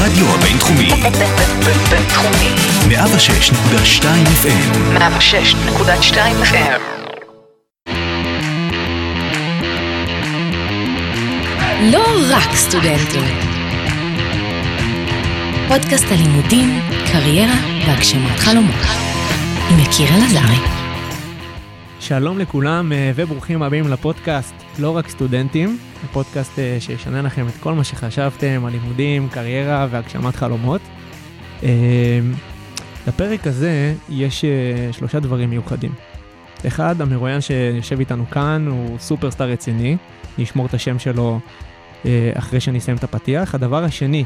הרדיו הבינתחומי. בינתחומי. 106.2 FM. 106.2 FM. לא רק סטודנטים. פודקאסט הלימודים, קריירה והגשמת חלומות. עם יקיר אלעזרי. שלום לכולם אה, וברוכים הבאים לפודקאסט לא רק סטודנטים, הפודקאסט אה, שישנה לכם את כל מה שחשבתם על לימודים, קריירה והגשמת חלומות. אה, לפרק הזה יש שלושה דברים מיוחדים. אחד, המרואיין שיושב איתנו כאן הוא סופרסטאר רציני, אני אשמור את השם שלו אחרי שאני אסיים את הפתיח. הדבר השני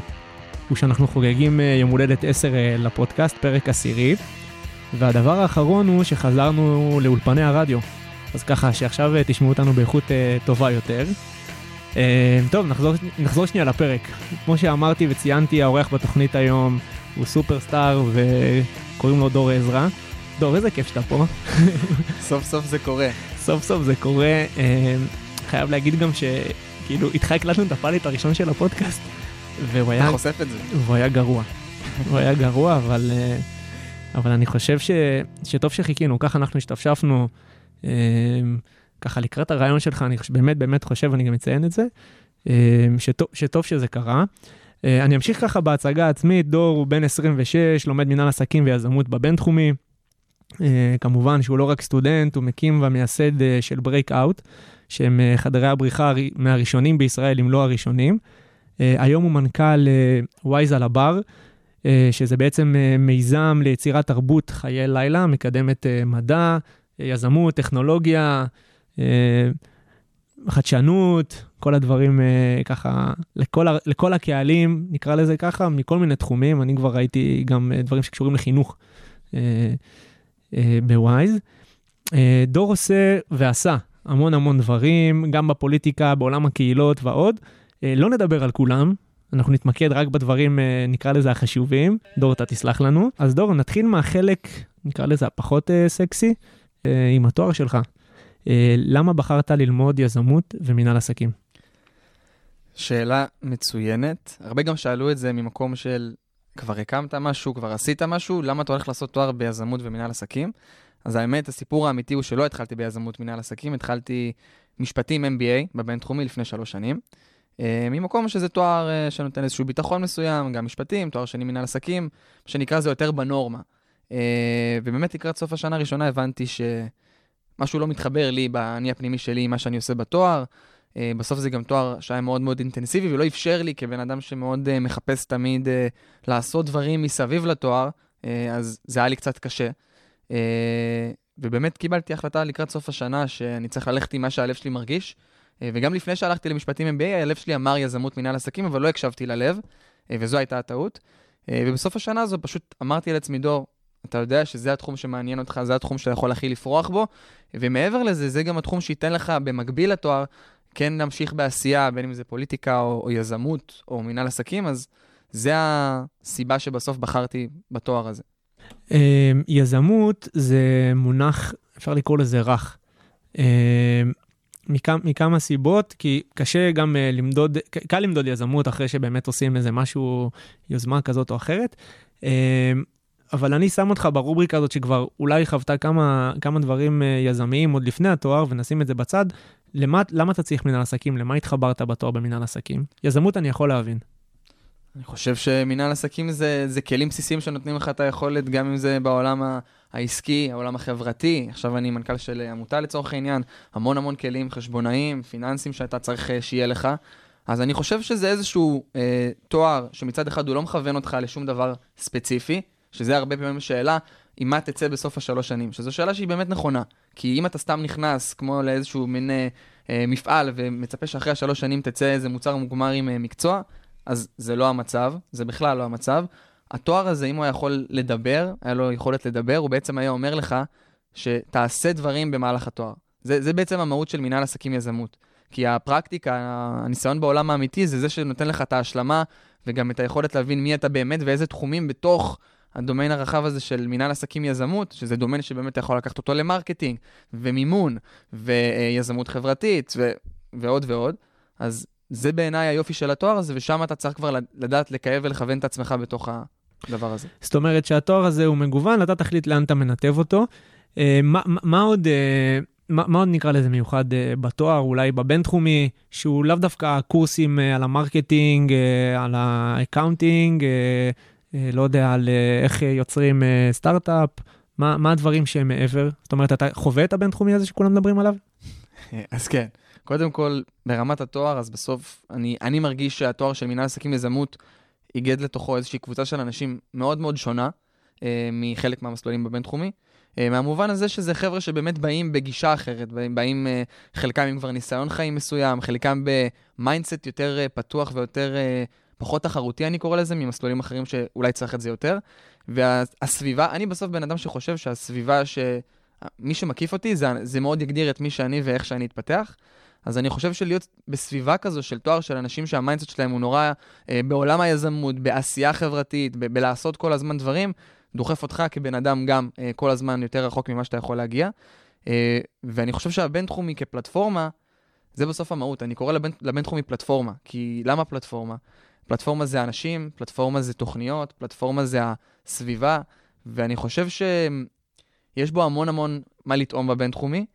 הוא שאנחנו חוגגים יום הולדת 10 לפודקאסט, פרק עשירי. והדבר האחרון הוא שחזרנו לאולפני הרדיו. אז ככה שעכשיו אה, תשמעו אותנו באיכות טובה יותר. Uh, טוב, נחזור, נחזור שנייה לפרק. כמו שאמרתי וציינתי, האורח בתוכנית היום הוא סופרסטאר וקוראים לו דור עזרא. דור, איזה כיף שאתה פה. סוף סוף זה קורה. סוף סוף זה קורה. Uh, חייב להגיד גם שכאילו איתך הקלטנו את הפאליט הראשון של הפודקאסט. והוא היה... אתה חושף את זה. והוא היה גרוע. הוא היה גרוע, אבל... Uh, אבל אני חושב ש, שטוב שחיכינו, ככה אנחנו השתפשפנו, אה, ככה לקראת הרעיון שלך, אני באמת באמת חושב, אני גם אציין את זה, אה, שטוב, שטוב שזה קרה. אה, אני אמשיך ככה בהצגה העצמית, דור הוא בן 26, לומד מנהל עסקים ויזמות בבינתחומי. אה, כמובן שהוא לא רק סטודנט, הוא מקים ומייסד אה, של ברייק-אאוט, שהם חדרי הבריחה מהראשונים בישראל, אם לא הראשונים. היום הוא מנכ"ל ווייז על הבר. שזה בעצם מיזם ליצירת תרבות חיי לילה, מקדמת מדע, יזמות, טכנולוגיה, חדשנות, כל הדברים ככה, לכל, לכל הקהלים, נקרא לזה ככה, מכל מיני תחומים. אני כבר ראיתי גם דברים שקשורים לחינוך בווייז. דור עושה ועשה המון המון דברים, גם בפוליטיקה, בעולם הקהילות ועוד. לא נדבר על כולם, אנחנו נתמקד רק בדברים, אה, נקרא לזה החשובים. דור, אתה תסלח לנו. אז דור, נתחיל מהחלק, נקרא לזה הפחות אה, סקסי, אה, עם התואר שלך. למה בחרת ללמוד יזמות ומנהל עסקים? שאלה מצוינת. הרבה גם שאלו את זה ממקום של כבר הקמת משהו, כבר עשית משהו, למה אתה הולך לעשות תואר ביזמות ומנהל עסקים? אז האמת, הסיפור האמיתי הוא שלא התחלתי ביזמות מנהל עסקים, התחלתי משפטים MBA בבינתחומי לפני שלוש שנים. אה, ממקום שזה תואר אה, שנותן איזשהו ביטחון מסוים, גם משפטים, תואר שני מנהל עסקים, שנקרא זה יותר בנורמה. אה, ובאמת לקראת סוף השנה הראשונה הבנתי שמשהו לא מתחבר לי באני הפנימי שלי מה שאני עושה בתואר. בסוף זה גם תואר שהיה מאוד מאוד אינטנסיבי ולא אפשר לי כבן אדם שמאוד מחפש תמיד לעשות דברים מסביב לתואר, אז זה היה לי קצת קשה. ובאמת קיבלתי החלטה לקראת סוף השנה שאני צריך ללכת עם מה שהלב שלי מרגיש. אה, וגם לפני שהלכתי למשפטים MBA, הלב שלי אמר יזמות מנהל עסקים, אבל לא הקשבתי ללב, אה, וזו הייתה הטעות. אה, ובסוף השנה הזו פשוט אמרתי לעצמי, דור, אתה יודע שזה התחום שמעניין אותך, זה התחום שאתה יכול הכי לפרוח בו, ומעבר לזה, זה גם התחום שייתן לך במקביל לתואר, כן להמשיך בעשייה, בין אם זה פוליטיקה או, או יזמות או מנהל עסקים, אז זה הסיבה שבסוף בחרתי בתואר הזה. יזמות זה מונח, אפשר לקרוא לזה רך. מכמה, מכמה סיבות, כי קשה גם uh, למדוד, קל למדוד יזמות אחרי שבאמת עושים איזה משהו, יוזמה כזאת או אחרת. Uh, אבל אני שם אותך ברובריקה הזאת שכבר אולי חוותה כמה, כמה דברים uh, יזמיים עוד לפני התואר, ונשים את זה בצד. למה, למה אתה צריך מנהל עסקים? למה התחברת בתואר במנהל עסקים? יזמות אני יכול להבין. אני חושב שמנהל עסקים זה, זה כלים בסיסיים שנותנים לך את היכולת, גם אם זה בעולם העסקי, העולם החברתי. עכשיו אני מנכ"ל של עמותה לצורך העניין, המון המון כלים חשבונאיים, פיננסיים שאתה צריך אה, שיהיה לך. אז אני חושב שזה איזשהו אה, תואר שמצד אחד הוא לא מכוון אותך לשום דבר ספציפי, שזה הרבה פעמים שאלה, עם מה תצא בסוף השלוש שנים, שזו שאלה שהיא באמת נכונה. כי אם אתה סתם נכנס כמו לאיזשהו מין אה, אה מפעל ומצפה שאחרי השלוש שנים תצא איזה מוצר מוגמר עם אה, מקצוע, אז זה לא המצב, זה בכלל לא המצב. התואר הזה, אם הוא היה יכול לדבר, היה לו יכולת לדבר, הוא בעצם היה אומר לך שתעשה דברים במהלך התואר. זה, זה בעצם המהות של מנהל עסקים יזמות. כי הפרקטיקה, הניסיון בעולם האמיתי, זה זה שנותן לך את ההשלמה וגם את היכולת להבין מי אתה באמת ואיזה תחומים בתוך הדומיין הרחב הזה של מנהל עסקים יזמות, שזה דומיין שבאמת יכול לקחת אותו ל marketing ומימון ויזמות חברתית ו- ועוד ועוד. אז זה בעיניי היופי של התואר הזה, ושם אתה צריך כבר לדעת לקייב ולכוון את עצמך בתוך הדבר הזה. זאת אומרת שהתואר הזה הוא מגוון, אתה תחליט לאן אתה מנתב אותו. אה, מה, מה- עוד... אה, מה, מה עוד נקרא לזה מיוחד אה, בתואר, אולי בבינתחומי, שהוא לאו דווקא קורסים אה, על ה marketing, אה, על ה accounting, אה, לא יודע, על אה, איך אה, יוצרים אה, סטארט-אפ, מה, מה הדברים שהם מעבר? זאת אומרת, אתה חווה את הבינתחומי הזה שכולם מדברים עליו? אז כן, קודם כל, ברמת התואר, אז בסוף, אני, אני מרגיש שהתואר של מנהל עסקים יזמות איגד לתוכו איזושהי קבוצה של אנשים מאוד מאוד שונה אה, מחלק מהמסלולים בבינתחומי. אה, מהמובן הזה שזה חבר'ה שבאמת באים בגישה אחרת, באים אה, חלקם עם כבר ניסיון חיים מסוים, חלקם ב mindset יותר אה, פתוח ויותר, אה, פחות תחרותי, אני קורא לזה, ממסלולים אחרים שאולי צריך את זה יותר. והסביבה, אני בסוף בן אדם שחושב שהסביבה ש... מי שמקיף אותי, זה, זה מאוד יגדיר את מי שאני ואיך שאני אתפתח. אז אני חושב שלהיות בסביבה כזו של תואר של אנשים שה mindset שלהם הוא נורא אה, בעולם היזמות, בעשייה חברתית, ב- בלעשות כל הזמן דברים, דוחף אותך כבן אדם גם אה, כל הזמן יותר רחוק ממה שאתה יכול להגיע. אה, ואני חושב שהבינתחומי כפלטפורמה, זה בסוף המהות. אני קורא לבינ, לבינתחומי פלטפורמה, כי למה פלטפורמה? פלטפורמה זה אנשים, פלטפורמה זה תוכניות, פלטפורמה זה הסביבה, ואני חושב שיש בו המון המון מה לטעום בבינתחומי,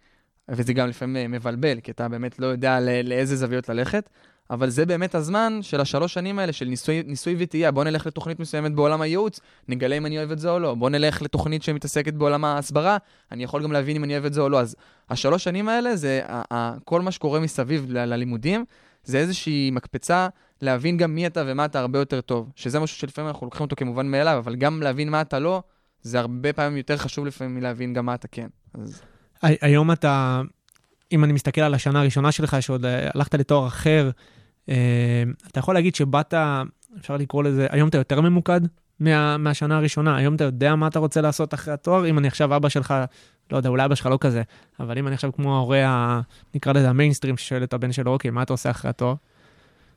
וזה גם לפעמים אה, מבלבל, כי אתה באמת לא יודע לא, לאיזה זוויות ללכת, אבל זה באמת הזמן של השלוש שנים האלה של ניסוי, ניסוי וטעייה. בוא נלך לתוכנית מסוימת בעולם הייעוץ, נגלה אם אני אוהב את זה או לא. בוא נלך לתוכנית שמתעסקת בעולם ההסברה, אני יכול גם להבין אם אני אוהב את זה או לא. אז השלוש שנים האלה זה כל מה שקורה מסביב ללימודים, זה איזושהי מקפצה להבין גם מי אתה ומה אתה הרבה יותר טוב. שזה משהו שלפעמים אנחנו לוקחים אותו כמובן מאליו, אבל גם להבין מה אתה לא, זה הרבה פעמים יותר חשוב לפעמים מלהבין גם מה אתה כן. אז הי- היום אתה, אם אני מסתכל על השנה הראשונה שלך, שעוד אה, הלכת לתואר אחר, אה, אתה יכול להגיד שבאת, אפשר לקרוא לזה, היום אתה יותר ממוקד מה, מהשנה הראשונה, היום אתה יודע מה אתה רוצה לעשות אחרי התואר, אם אני עכשיו אבא שלך, לא יודע, אולי אבא שלך לא כזה, אבל אם אני עכשיו כמו ההורה, נקרא לזה המיינסטרים, ששואל את הבן שלו, אוקיי, מה אתה עושה אחרי התואר?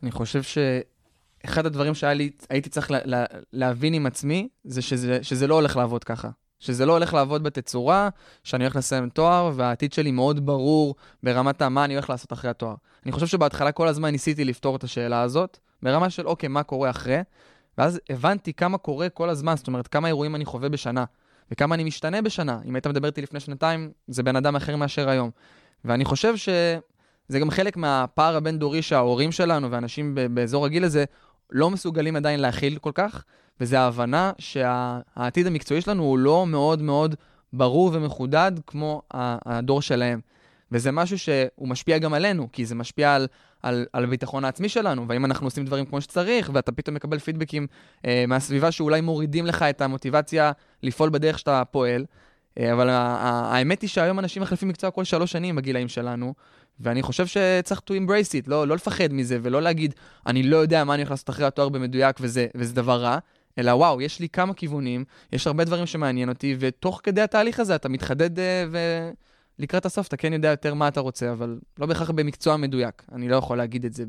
אני חושב שאחד הדברים שהייתי צריך לה, לה, להבין עם עצמי, זה שזה, שזה לא הולך לעבוד ככה. שזה לא הולך לעבוד בתצורה, שאני הולך לסיים תואר, והעתיד שלי מאוד ברור ברמת מה אני הולך לעשות אחרי התואר. אני חושב שבהתחלה כל הזמן ניסיתי לפתור את השאלה הזאת, ברמה של אוקיי, מה קורה אחרי? ואז הבנתי כמה קורה כל הזמן, זאת אומרת, כמה אירועים אני חווה בשנה, וכמה אני משתנה בשנה. אם היית מדבר איתי לפני שנתיים, זה בן אדם אחר מאשר היום. ואני חושב שזה גם חלק מהפער הבין-דורי שההורים שלנו ואנשים באזור הגיל הזה לא מסוגלים עדיין להכיל כל כך, וזה ההבנה שהעתיד המקצועי שלנו הוא לא מאוד מאוד ברור ומחודד כמו הדור שלהם. וזה משהו שהוא משפיע גם עלינו, כי זה משפיע על, על, על הביטחון העצמי שלנו, והאם אנחנו עושים דברים כמו שצריך, ואתה פתאום מקבל פידבקים אה, מהסביבה שאולי מורידים לך את המוטיבציה לפעול בדרך שאתה פועל. אה, אבל האמת היא שהיום אנשים מחליפים מקצוע כל שלוש שנים בגילאים שלנו, ואני חושב שצריך to embrace it, לא, לא לפחד מזה, ולא להגיד, אני לא יודע מה אני הולך לעשות אחרי התואר במדויק וזה, וזה דבר רע, אלא וואו, יש לי כמה כיוונים, יש הרבה דברים שמעניין אותי, ותוך כדי התהליך הזה אתה מתחדד אה, ולקראת הסוף אתה כן יודע יותר מה אתה רוצה, אבל לא בהכרח במקצוע מדויק. אני לא יכול להגיד את זה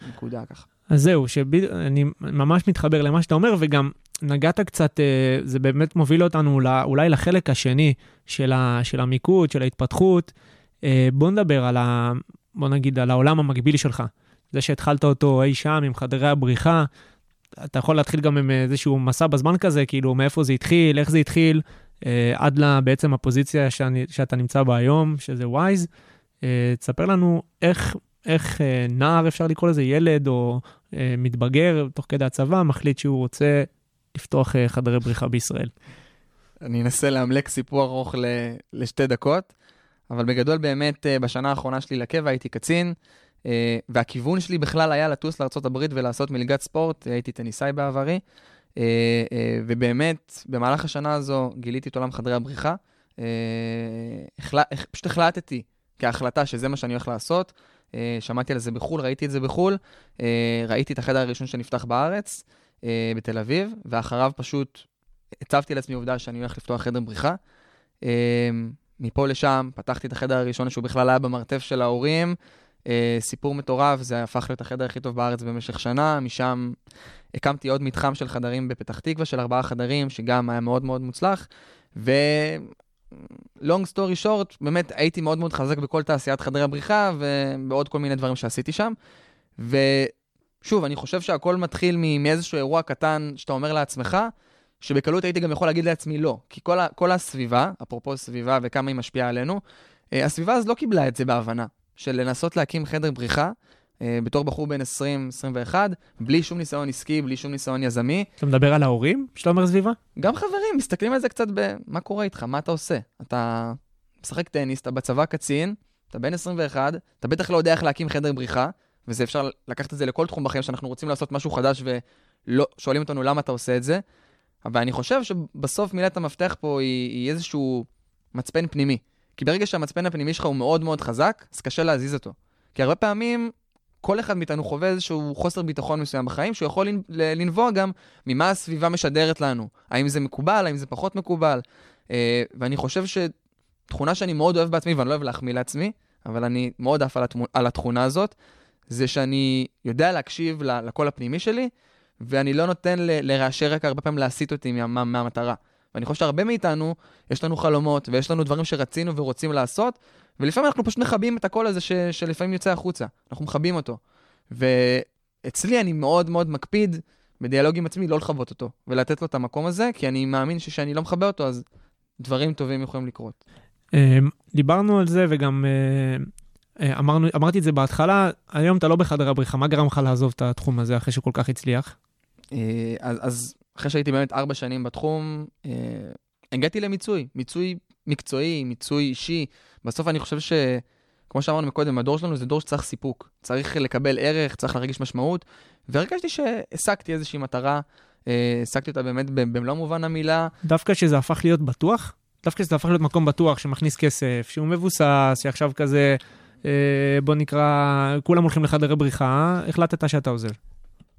בנקודה ככה. אז זהו, שאני ממש מתחבר למה שאתה אומר, וגם נגעת קצת, אה, זה באמת מוביל אותנו אולי לחלק השני של, ה, של המיקוד, של ההתפתחות. אה, בוא נדבר על ה... בוא נגיד, על העולם המקביל שלך. זה שהתחלת אותו אי שם עם חדרי הבריחה, אתה יכול להתחיל גם עם איזשהו מסע בזמן כזה, כאילו מאיפה זה התחיל, איך זה התחיל, אה, עד בעצם הפוזיציה שאני, שאתה נמצא בה היום, שזה וויז. אה, תספר לנו איך, איך אה, נער, אפשר לקרוא לזה, ילד או אה, מתבגר, תוך כדי הצבא, מחליט שהוא רוצה לפתוח אה, חדרי בריחה בישראל. אני אנסה לאמלק סיפור ארוך ל- לשתי דקות, אבל בגדול באמת אה, בשנה האחרונה שלי לקבע הייתי קצין, אה, והכיוון שלי בכלל היה לטוס לארה"ב ולעשות מלגת ספורט, הייתי טניסאי בעברי, אה, אה, ובאמת במהלך השנה הזו גיליתי את עולם חדרי הבריחה. אה, פשוט החלטתי כהחלטה שזה מה שאני הולך לעשות. אה, שמעתי על זה בחו"ל, ראיתי את זה בחו"ל, אה, ראיתי את החדר הראשון שנפתח בארץ, אה, בתל אביב, ואחריו פשוט הצבתי לעצמי עובדה שאני הולך לפתוח חדר בריחה. מפה לשם פתחתי את החדר הראשון שהוא בכלל היה במרתף של ההורים. אה, סיפור מטורף, זה הפך להיות החדר הכי טוב בארץ במשך שנה. משם הקמתי עוד מתחם של חדרים בפתח תקווה של ארבעה חדרים, שגם היה מאוד מאוד מוצלח. ו... long story short, באמת הייתי מאוד מאוד חזק בכל תעשיית חדרי הבריחה ובעוד כל מיני דברים שעשיתי שם. ושוב, אני חושב שהכל מתחיל מאיזשהו אירוע קטן שאתה אומר לעצמך, שבקלות הייתי גם יכול להגיד לעצמי לא. כי כל, ה- כל הסביבה, אפרופו סביבה וכמה היא משפיעה עלינו, אה, הסביבה אז לא קיבלה את זה בהבנה, של לנסות להקים חדר בריחה. אה, בתור בחור בן 20-21, בלי שום ניסיון עסקי, בלי שום ניסיון יזמי, אתה מדבר על ההורים שאתה אומר סביבה? גם חברים מסתכלים על זה קצת ב... מה קורה איתך? מה אתה עושה? אתה משחק טניס, אתה בצבא קצין, אתה בן 21, אתה בטח לא יודע איך להקים חדר בריחה, וזה אפשר לקחת את זה לכל תחום בחיים שאנחנו רוצים לעשות משהו חדש ולא שואלים אותנו למה אתה עושה את זה. אבל אני חושב שבסוף מילת המפתח פה היא, היא איזשהו מצפן פנימי. כי ברגע שהמצפן הפנימי שלך הוא מאוד מאוד חזק, אז קשה להזיז אותו. כי הרבה פעמים כל אחד מאיתנו חווה איזשהו חוסר ביטחון מסוים בחיים, שהוא יכול לנבוע גם ממה הסביבה משדרת לנו. האם זה מקובל, האם זה פחות מקובל. אה, ואני חושב שתכונה שאני מאוד אוהב בעצמי, ואני לא אוהב להחמיא לעצמי, אבל אני מאוד עף על, התמו- על התכונה הזאת, זה שאני יודע להקשיב לקול הפנימי שלי, ואני לא נותן לרעשי רקע הרבה פעמים להסיט אותי מה, מה, מהמטרה. ואני חושב שהרבה מאיתנו, יש לנו חלומות, ויש לנו דברים שרצינו ורוצים לעשות, ולפעמים אנחנו פשוט מכבים את הקול הזה ש, שלפעמים יוצא החוצה. אנחנו מכבים אותו. ואצלי אני מאוד מאוד מקפיד בדיאלוג עם עצמי לא לכבות אותו, ולתת לו את המקום הזה, כי אני מאמין שכשאני לא מכבה אותו, אז דברים טובים יכולים לקרות. אה, דיברנו על זה וגם אה, אה, אמרנו, אמרתי את זה בהתחלה, היום אתה לא בחדר הבריחה, מה גרם לך לעזוב את התחום הזה אחרי שכל כך הצליח? אה, אז, אז אחרי שהייתי באמת ארבע שנים בתחום, אה, הגעתי למיצוי, מיצוי מקצועי, מיצוי אישי. בסוף אני חושב ש... כמו שאמרנו מקודם, הדור שלנו זה דור שצריך סיפוק. צריך לקבל ערך, צריך להרגיש משמעות, והרגשתי שהשגתי איזושהי מטרה, אה, השגתי אותה באמת במלוא מובן המילה. דווקא שזה הפך להיות בטוח? דווקא שזה הפך להיות מקום בטוח שמכניס כסף, שהוא מבוסס, שעכשיו כזה, אה, בוא נקרא, כולם הולכים לחדרי בריחה, החלטת שאתה עוזב.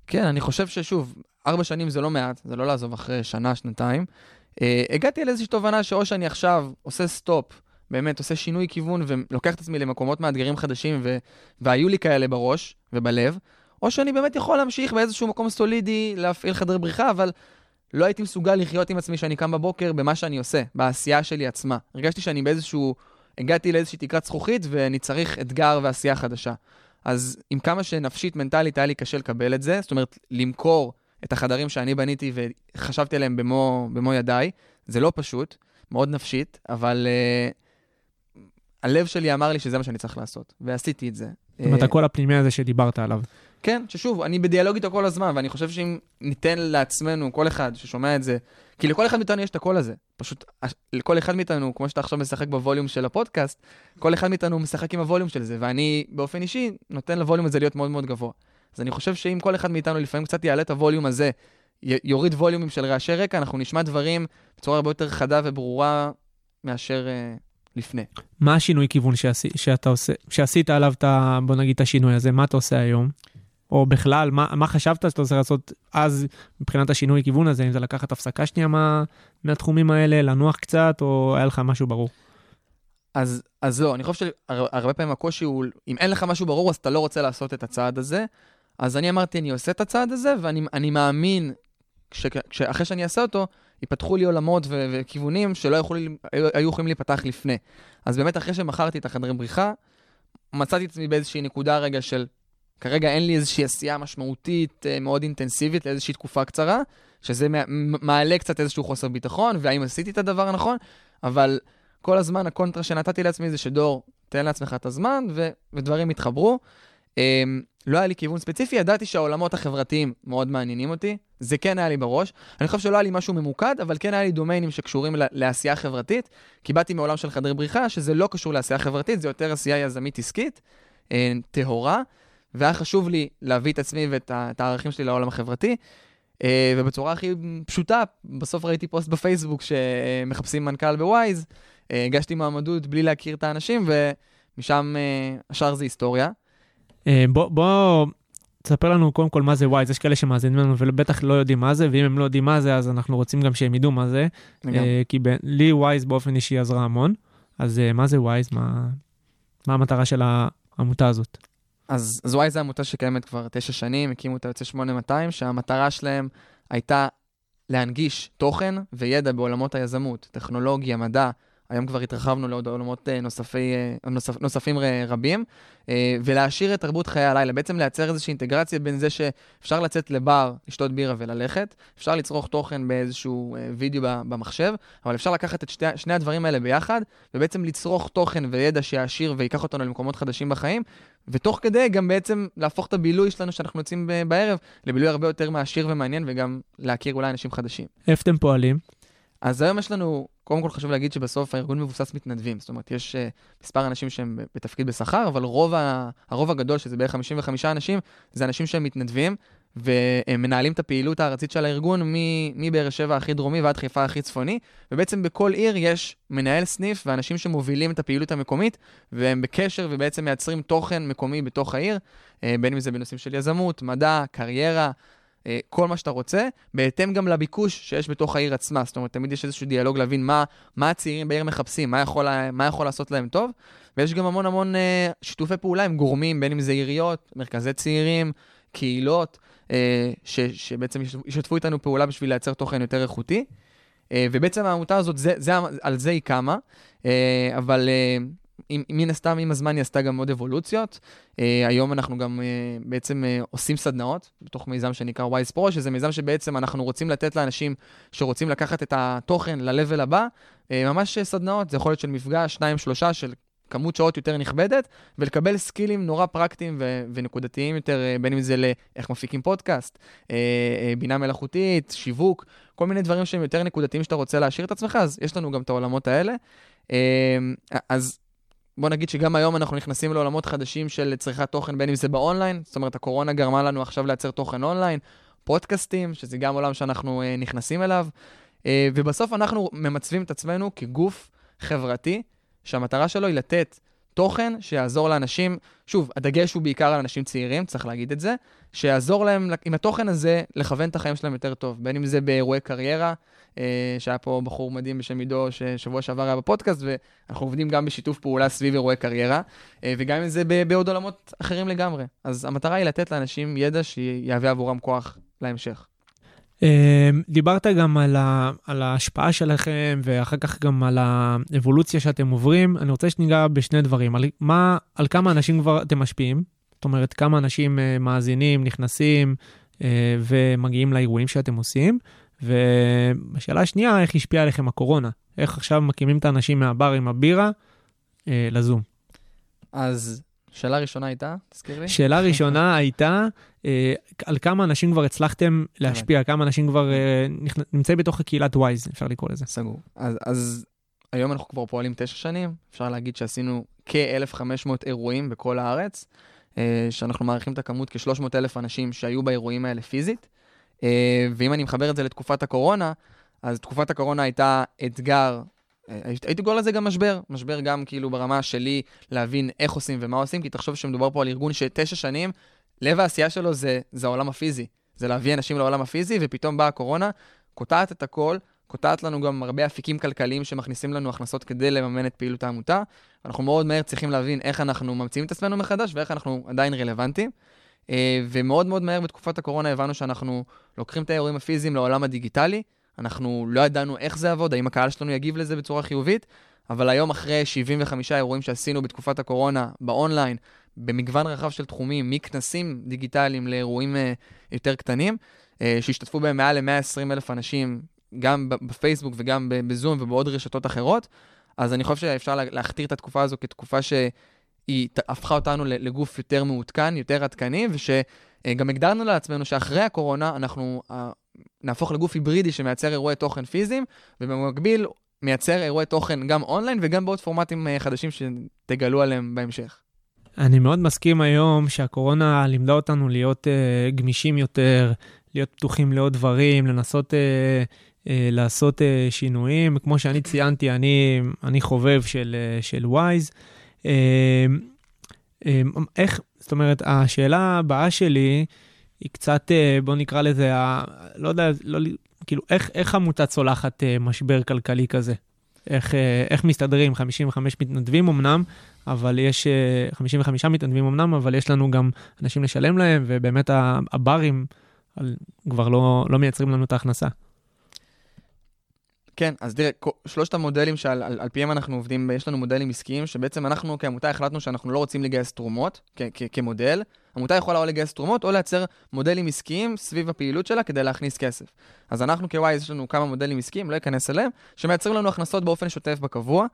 כן, אני חושב ששוב, ארבע שנים זה לא מעט, זה לא לעזוב אחרי שנה, שנתיים. אה, הגעתי לאיזושהי תובנה שאו שאני עכשיו עושה סטופ, באמת עושה שינוי כיוון ולוקח את עצמי למקומות מאתגרים חדשים, ו... והיו לי כאלה בראש ובלב, או שאני באמת יכול להמשיך באיזשהו מקום סולידי להפעיל חדר בריחה, אבל לא הייתי מסוגל לחיות עם עצמי שאני קם בבוקר במה שאני עושה, בעשייה שלי עצמה. הרגשתי שאני באיזשהו, הגעתי לאיזושהי תקרת זכוכית ואני צריך אתגר ועשייה חדשה. אז עם כמה שנפשית, מנטלית, היה לי קשה לקבל את זה, זאת אומרת, למכור את החדרים שאני בניתי וחשבתי עליהם במו, במו ידיי, זה לא פשוט, מאוד נפשית, אבל uh, הלב שלי אמר לי שזה מה שאני צריך לעשות, ועשיתי את זה. זאת אומרת, אה, הקול הפנימי הזה שדיברת עליו. כן, ששוב, אני בדיאלוג איתו כל הזמן, ואני חושב שאם ניתן לעצמנו, כל אחד ששומע את זה, כי לכל אחד מאיתנו יש את הקול הזה. פשוט, לכל אחד מאיתנו, כמו שאתה עכשיו משחק בווליום של הפודקאסט, כל אחד מאיתנו משחק עם הווליום של זה, ואני באופן אישי נותן לווליום הזה להיות מאוד מאוד גבוה. אז אני חושב שאם כל אחד מאיתנו לפעמים קצת יעלה את הווליום הזה, יוריד ווליומים של רעשי רקע, אנחנו נשמע דברים בצורה הרבה יותר חדה וברורה מאשר uh, לפני. מה השינוי כיוון שעשי, שאתה עושה, שעשית עליו ה... בוא נגיד את השינוי הזה, מה אתה עושה היום? או בכלל, מה, מה חשבת שאתה רוצה לעשות אז מבחינת השינוי כיוון הזה? אם זה לקחת הפסקה שנייה מה, מהתחומים האלה, לנוח קצת, או היה לך משהו ברור? אז, אז לא, אני חושב שהרבה פעמים הקושי הוא, אם אין לך משהו ברור, אז אתה לא רוצה לעשות את הצעד הזה. אז אני אמרתי, אני עושה את הצעד הזה, ואני אני מאמין שאחרי שאני אעשה אותו, ייפתחו לי עולמות ו- וכיוונים שלא יכולים, היו יכולים להיפתח לפני. אז באמת, אחרי שמכרתי את החדרי בריחה, מצאתי את עצמי באיזושהי נקודה רגע של, כרגע אין לי איזושהי עשייה משמעותית אה, מאוד אינטנסיבית לאיזושהי תקופה קצרה, שזה מע- מעלה קצת איזשהו חוסר ביטחון, והאם עשיתי את הדבר הנכון, אבל כל הזמן הקונטרה שנתתי לעצמי זה שדור, תן לעצמך את הזמן, ו- ודברים יתחברו. Um, לא היה לי כיוון ספציפי, ידעתי שהעולמות החברתיים מאוד מעניינים אותי, זה כן היה לי בראש. אני חושב שלא היה לי משהו ממוקד, אבל כן היה לי דומיינים שקשורים ל- לעשייה חברתית, כי באתי מעולם של חדרי בריחה, שזה לא קשור לעשייה חברתית, זה יותר עשייה יזמית עסקית, אה, טהורה, והיה חשוב לי להביא את עצמי ואת את הערכים שלי לעולם החברתי. אה, ובצורה הכי פשוטה, בסוף ראיתי פוסט בפייסבוק שמחפשים מנכ"ל בווייז, אה, הגשתי מועמדות בלי להכיר את האנשים, ומשם אה, השאר זה היסטוריה. בוא, בוא תספר לנו קודם כל מה זה ווייז, יש כאלה שמאזינים לנו ובטח לא יודעים מה זה, ואם הם לא יודעים מה זה, אז אנחנו רוצים גם שהם ידעו מה זה, כי ב- לי ווייז באופן אישי עזרה המון, אז מה זה ווייז? מה, מה המטרה של העמותה הזאת? אז אז ווייז זו עמותה שקיימת כבר תשע שנים, הקימו אותה יוצאי 8200, שהמטרה שלהם הייתה להנגיש תוכן וידע בעולמות היזמות, טכנולוגיה, מדע, היום כבר התרחבנו לעוד עולמות אה, נוספי, אה, נוספ, נוספים ר- רבים, אה, ולהעשיר את תרבות חיי הלילה, בעצם לייצר איזושהי אינטגרציה בין זה שאפשר לצאת לבר, לשתות בירה וללכת, אפשר לצרוך תוכן באיזשהו אה, וידאו במחשב, אבל אפשר לקחת את שתי, שני הדברים האלה ביחד, ובעצם לצרוך תוכן וידע שיעשיר ויקח אותנו למקומות חדשים בחיים, ותוך כדי גם בעצם להפוך את הבילוי שלנו שאנחנו יוצאים בערב לבילוי הרבה יותר מעשיר ומעניין, וגם להכיר אולי אנשים חדשים. איפה אתם פועלים? אז היום יש לנו, קודם כל חשוב להגיד שבסוף הארגון מבוסס מתנדבים. זאת אומרת, יש uh, מספר אנשים שהם בתפקיד בשכר, אבל רוב ה, הרוב הגדול, שזה בערך 55 אנשים, זה אנשים שהם מתנדבים, והם מנהלים את הפעילות הארצית של הארגון מבאר שבע הכי דרומי ועד חיפה הכי צפוני, ובעצם בכל עיר יש מנהל סניף ואנשים שמובילים את הפעילות המקומית, והם בקשר ובעצם מייצרים תוכן מקומי בתוך העיר, uh, בין אם זה בנושאים של יזמות, מדע, קריירה, אה, כל מה שאתה רוצה, בהתאם גם לביקוש שיש בתוך העיר עצמה. זאת אומרת, תמיד יש איזשהו דיאלוג להבין מה, מה הצעירים בעיר מחפשים, מה יכול, מה יכול לעשות להם טוב, ויש גם המון המון אה, שיתופי פעולה עם גורמים, בין אם זה עיריות, מרכזי צעירים, קהילות, אה, ש, שבעצם יש- ישתפו איתנו פעולה בשביל לייצר תוכן יותר איכותי. אה, ובעצם העמותה הזאת, זה, זה, על זה היא קמה, אה, אבל אה, מן הסתם, עם הזמן היא עשתה גם עוד אבולוציות. אה, היום אנחנו גם אה, בעצם אה, עושים סדנאות בתוך מיזם שנקרא Wise Pro, שזה מיזם שבעצם אנחנו רוצים לתת לאנשים שרוצים לקחת את התוכן ל-level הבא, אה, ממש סדנאות, זה יכול להיות של מפגש, שניים, שלושה, של כמות שעות יותר נכבדת, ולקבל סקילים נורא פרקטיים ו- ונקודתיים יותר, בין אם זה לאיך מפיקים פודקאסט, אה, אה, בינה מלאכותית, שיווק, כל מיני דברים שהם יותר נקודתיים שאתה רוצה להשאיר את עצמך, אז יש לנו גם את העולמות האלה. אה, אז בוא נגיד שגם היום אנחנו נכנסים לעולמות חדשים של צריכת תוכן, בין אם זה באונליין, זאת אומרת, הקורונה גרמה לנו עכשיו לייצר תוכן אונליין, פודקאסטים, שזה גם עולם שאנחנו אה, נכנסים אליו, אה, ובסוף אנחנו ממצבים את עצמנו כגוף חברתי, שהמטרה שלו היא לתת תוכן שיעזור לאנשים, שוב, הדגש הוא בעיקר על אנשים צעירים, צריך להגיד את זה, שיעזור להם עם התוכן הזה לכוון את החיים שלהם יותר טוב, בין אם זה באירועי קריירה, אה, שהיה פה בחור מדהים בשם עידו, ששבוע שעבר היה בפודקאסט, ואנחנו עובדים גם בשיתוף פעולה סביב אירועי קריירה, אה, וגם אם זה בעוד עולמות אחרים לגמרי. אז המטרה היא לתת לאנשים ידע שיהווה עבורם כוח להמשך. אה, דיברת גם על, ה, על ההשפעה שלכם ואחר כך גם על האבולוציה שאתם עוברים. אני רוצה שניגע בשני דברים. על, מה, על כמה אנשים כבר אתם משפיעים? זאת אומרת, כמה אנשים אה, מאזינים, נכנסים אה, ומגיעים לאירועים שאתם עושים. והשאלה השנייה, איך השפיעה עליכם הקורונה? איך עכשיו מקימים את האנשים מהבר עם הבירה אה, לזום? אז שאלה ראשונה הייתה, תזכיר לי? שאלה ראשונה הייתה, על כמה אנשים כבר הצלחתם להשפיע, כמה אנשים כבר אה, נמצאים בתוך הקהילת וויז, אפשר לקרוא לזה. סגור. אז, אז היום אנחנו כבר פועלים תשע שנים, אפשר להגיד שעשינו כ-1,500 אירועים בכל הארץ, אה, שאנחנו מעריכים את הכמות כ-300 אלף אנשים שהיו באירועים האלה פיזית. אה, ואם אני מחבר את זה לתקופת הקורונה, אז תקופת הקורונה הייתה אתגר, אה, הייתי קורא לזה גם משבר, משבר גם כאילו ברמה שלי להבין איך עושים ומה עושים, כי תחשוב שמדובר פה על ארגון שתשע שנים, לב העשייה שלו זה, זה העולם הפיזי, זה להביא אנשים לעולם הפיזי, ופתאום באה הקורונה, קוטעת את הכל, קוטעת לנו גם הרבה אפיקים כלכליים שמכניסים לנו הכנסות כדי לממן את פעילות העמותה. אנחנו מאוד מהר צריכים להבין איך אנחנו ממציאים את עצמנו מחדש ואיך אנחנו עדיין רלוונטיים. אה, ומאוד מאוד מהר בתקופת הקורונה הבנו שאנחנו לוקחים את האירועים הפיזיים לעולם הדיגיטלי. אנחנו לא ידענו איך זה יעבוד, האם הקהל שלנו יגיב לזה בצורה חיובית, אבל היום אחרי 75 אירועים שעשינו בתקופת הקורונה באונליין, במגוון רחב של תחומים, מכנסים דיגיטליים לאירועים אה, יותר קטנים, אה, שהשתתפו בהם מעל ל-120 אלף אנשים, גם בפייסבוק וגם בזום ובעוד רשתות אחרות, אז אני חושב שאפשר לה- להכתיר את התקופה הזו כתקופה שהיא הפכה אותנו לגוף יותר מעודכן, יותר עדכני, ושגם הגדרנו לעצמנו שאחרי הקורונה אנחנו אה, נהפוך לגוף היברידי שמייצר אירועי תוכן פיזיים, ובמקביל מייצר אירועי תוכן גם אונליין וגם בעוד פורמטים אה, חדשים שתגלו עליהם בהמשך. אני מאוד מסכים היום שהקורונה לימדה אותנו להיות uh, גמישים יותר, להיות פתוחים לעוד דברים, לנסות uh, uh, לעשות uh, שינויים. כמו שאני ציינתי, אני, אני חובב של, uh, של וויז. Uh, uh, איך, זאת אומרת, השאלה הבאה שלי היא קצת, uh, בוא נקרא לזה, ה, לא יודע, לא, כאילו, איך, איך עמותה צולחת uh, משבר כלכלי כזה? איך, אה, איך מסתדרים, 55 מתנדבים אמנם, אבל יש אה, 55 מתנדבים אמנם, אבל יש לנו גם אנשים לשלם להם, ובאמת הברים כבר לא, לא מייצרים לנו את ההכנסה. כן, אז תראה, שלושת המודלים שעל על, על פיהם אנחנו עובדים, יש לנו מודלים עסקיים, שבעצם אנחנו כעמותה החלטנו שאנחנו לא רוצים לגייס תרומות כמודל. עמותה יכולה או לגייס תרומות או לייצר מודלים עסקיים סביב הפעילות שלה כדי להכניס כסף. אז אנחנו כווייז יש לנו כמה מודלים עסקיים, לא אכנס אליהם, שמייצרים לנו הכנסות באופן שוטף בקבוע.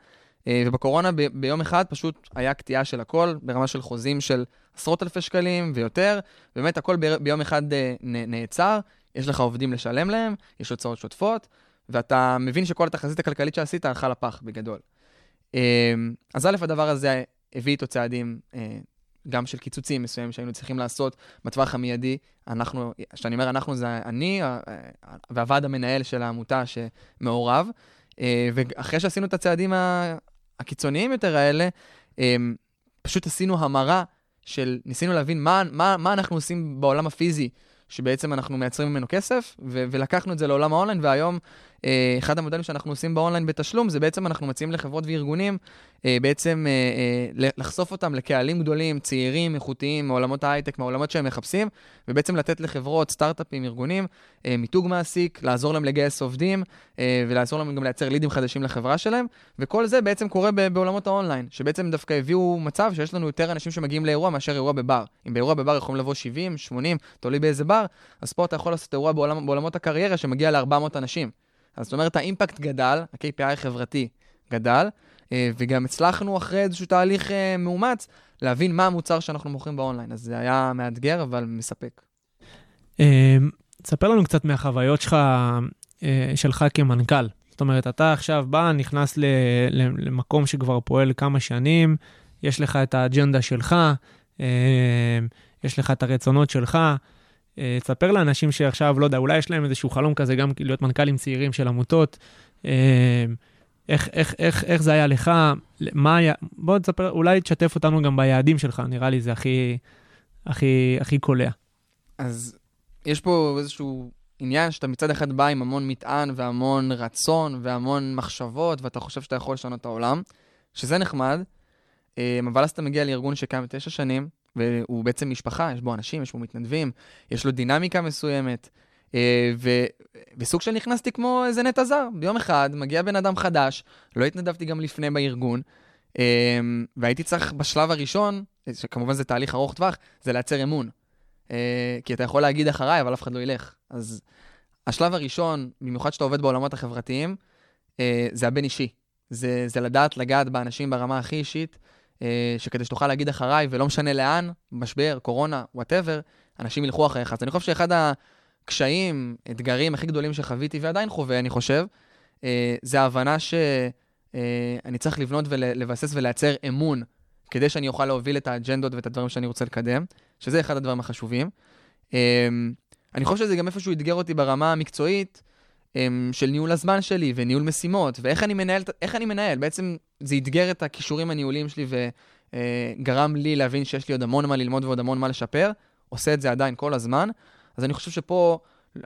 אה, ובקורונה ב- ביום אחד פשוט היה קטיעה של הכל, ברמה של חוזים של עשרות אלפי שקלים ויותר, באמת הכל ב- ביום אחד אה, נ- נעצר, יש לך עובדים לשלם להם, יש הוצאות שוטפות, ואתה מבין שכל התחזית הכלכלית שעשית הלכה לפח בגדול. אה, אז א', הדבר הזה הביא איתו צעדים אה, גם של קיצוצים מסוימים שהיינו צריכים לעשות בטווח המיידי. אנחנו, כשאני אומר אנחנו, זה אני אה, אה, והוועד המנהל של העמותה שמעורב. ואחרי שעשינו את הצעדים הקיצוניים יותר האלה, פשוט עשינו המרה של, ניסינו להבין מה, מה, מה אנחנו עושים בעולם הפיזי, שבעצם אנחנו מייצרים ממנו כסף, ו- ולקחנו את זה לעולם האונליין, והיום אחד המודלים שאנחנו עושים באונליין בתשלום, זה בעצם אנחנו מציעים לחברות וארגונים, אה, בעצם אה, אה, לחשוף אותם לקהלים גדולים, צעירים, איכותיים, מעולמות ההייטק, מהעולמות שהם מחפשים, ובעצם לתת לחברות, סטארט-אפים, ארגונים, אה, מיתוג מעסיק, לעזור להם לגייס עובדים, אה, ולעזור להם גם לייצר לידים חדשים לחברה שלהם, וכל זה בעצם קורה בעולמות האונליין, שבעצם דווקא הביאו מצב שיש לנו יותר אנשים שמגיעים לאירוע מאשר אירוע בבר. אם באירוע בבר יכולים לבוא 70, 80, תלוי באיזה בר, אז פה אתה יכול לעשות אירוע בעולם, בעולמות הקריירה שמגיע ל-400 אנשים. אז זאת אומרת, ה impact גדל, ה KPI החברתי גדל, אה, וגם הצלחנו אחרי איזשהו תהליך אה, מאומץ להבין מה המוצר שאנחנו מוכרים באונליין. אז זה היה מאתגר, אבל מספק. אה, תספר לנו קצת מהחוויות שלך, אה, שלך כמנכ"ל. זאת אומרת, אתה עכשיו בא, נכנס למקום שכבר פועל כמה שנים, יש לך את האג'נדה שלך, אה, יש לך את הרצונות שלך. אה, תספר לאנשים שעכשיו, לא יודע, אולי יש להם איזשהו חלום כזה, גם להיות מנכ"לים צעירים של עמותות. אה, איך, איך, איך, איך זה היה לך? מה היה... בוא תספר, אולי תשתף אותנו גם ביעדים שלך, נראה לי זה הכי, הכי, הכי קולע. אז יש פה איזשהו עניין שאתה מצד אחד בא עם המון מטען והמון רצון והמון מחשבות, ואתה חושב שאתה יכול לשנות את העולם, שזה נחמד, אה, אבל אז אתה מגיע לארגון שקיים תשע שנים, והוא בעצם משפחה, יש בו אנשים, יש בו מתנדבים, יש לו דינמיקה מסוימת, אה, ו... וסוג של נכנסתי כמו איזה נטע זר. ביום אחד מגיע בן אדם חדש, לא התנדבתי גם לפני בארגון, אה, והייתי צריך בשלב הראשון, שכמובן זה תהליך ארוך טווח, זה לייצר אמון. אה, כי אתה יכול להגיד אחריי, אבל אף אחד לא ילך. אז השלב הראשון, במיוחד שאתה עובד בעולמות החברתיים, זה הבין אישי. זה, זה לדעת לגעת באנשים ברמה הכי אישית, שכדי שתוכל להגיד אחריי, ולא משנה לאן, משבר, קורונה, whatever, אנשים ילכו אחריך. אז אני חושב שאחד הקשיים, אתגרים הכי גדולים שחוויתי, ועדיין חווה, אני חושב, אה, זה ההבנה שאני צריך לבנות ולבסס ולייצר אמון, כדי שאני אוכל להוביל את האג'נדות ואת הדברים שאני רוצה לקדם, שזה אחד הדברים החשובים. אני חושב שזה גם איפשהו אתגר אותי ברמה המקצועית של ניהול הזמן שלי וניהול משימות, ואיך אני מנהל, איך אני מנהל. בעצם זה אתגר את הכישורים הניהוליים שלי וגרם לי להבין שיש לי עוד המון מה ללמוד ועוד המון מה לשפר. עושה את זה עדיין כל הזמן. אז אני חושב שפה,